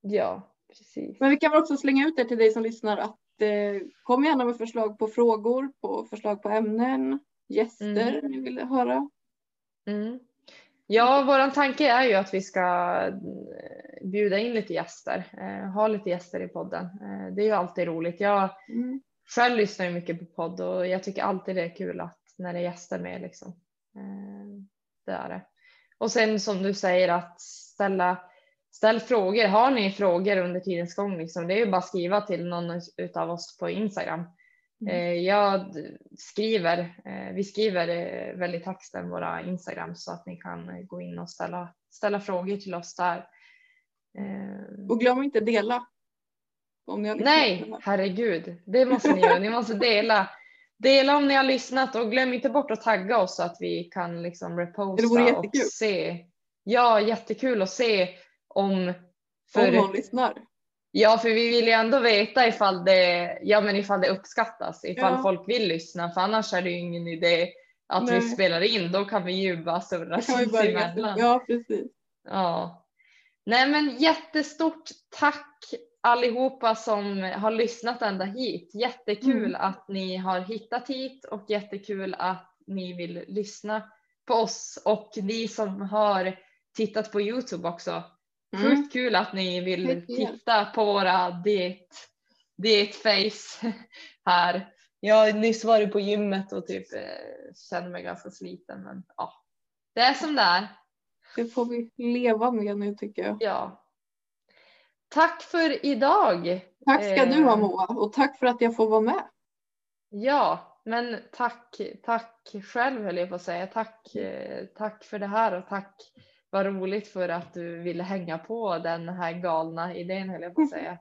A: Ja, precis.
B: Men vi kan väl också slänga ut det till dig som lyssnar att eh, kom gärna med förslag på frågor, på förslag på ämnen, gäster
A: Mm.
B: ni vill höra.
A: Mm. Ja, våran tanke är ju att vi ska eh, bjuda in lite gäster, eh, ha lite gäster i podden. Eh, det är ju alltid roligt. Jag
B: Mm.
A: själv lyssnar ju mycket på podd och jag tycker alltid det är kul att när det är gäster med liksom. Det är det. Och sen som du säger att ställa, ställ frågor. Har ni frågor under tidens gång liksom, det är ju bara att skriva till någon utav oss på Instagram.
B: Mm.
A: Eh, jag skriver, eh, vi skriver eh, väl i texten våra Instagram så att ni kan gå in och ställa, ställa frågor till oss där.
B: Och glöm inte dela. Om
A: Nej, herregud. Det måste ni göra. Ni måste dela. Dela om ni har lyssnat och glöm inte bort att tagga oss så att vi kan liksom reposta och se. Ja, jättekul att se om.
B: Om
A: För,
B: någon lyssnar.
A: Ja, för vi vill ju ändå veta ifall det, ja, men ifall det uppskattas, ifall
B: Ja.
A: folk vill lyssna, för annars är det ju ingen idé att vi
B: Nej.
A: spelar in. Då kan vi ju bara surra
B: vi
A: sinsemellan.
B: Ja, precis.
A: Ja. Nej men jättestort tack allihopa som har lyssnat ända hit. Jättekul
B: Mm.
A: att ni har hittat hit och jättekul att ni vill lyssna på oss och ni som har tittat på Youtube också.
B: Mm.
A: Sjukt kul att ni vill titta på våra diet, dietface här. Jag har nyss varit på gymmet och typ eh, känner mig ganska sliten men ja, det är som det är.
B: Det får vi leva med nu tycker jag.
A: Ja. Tack för idag.
B: Tack ska
A: Eh.
B: du ha Moa och tack för att jag får vara med.
A: Ja, men tack, tack själv höll jag på att säga. Tack, eh, tack för det här och tack vad roligt för att du ville hänga på den här galna idén höll jag på att säga.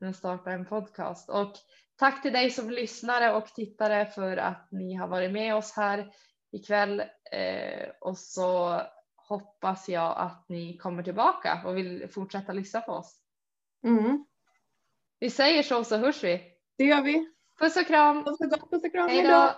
A: Men starta en podcast och tack till dig som lyssnare och tittare för att ni har varit med oss här ikväll eh, och så hoppas jag att ni kommer tillbaka och vill fortsätta lyssna på oss.
B: Mm.
A: Vi säger så så hörs vi.
B: Det gör vi.
A: Puss och kram.
B: Puss och gott, puss och kram.
A: Hej då.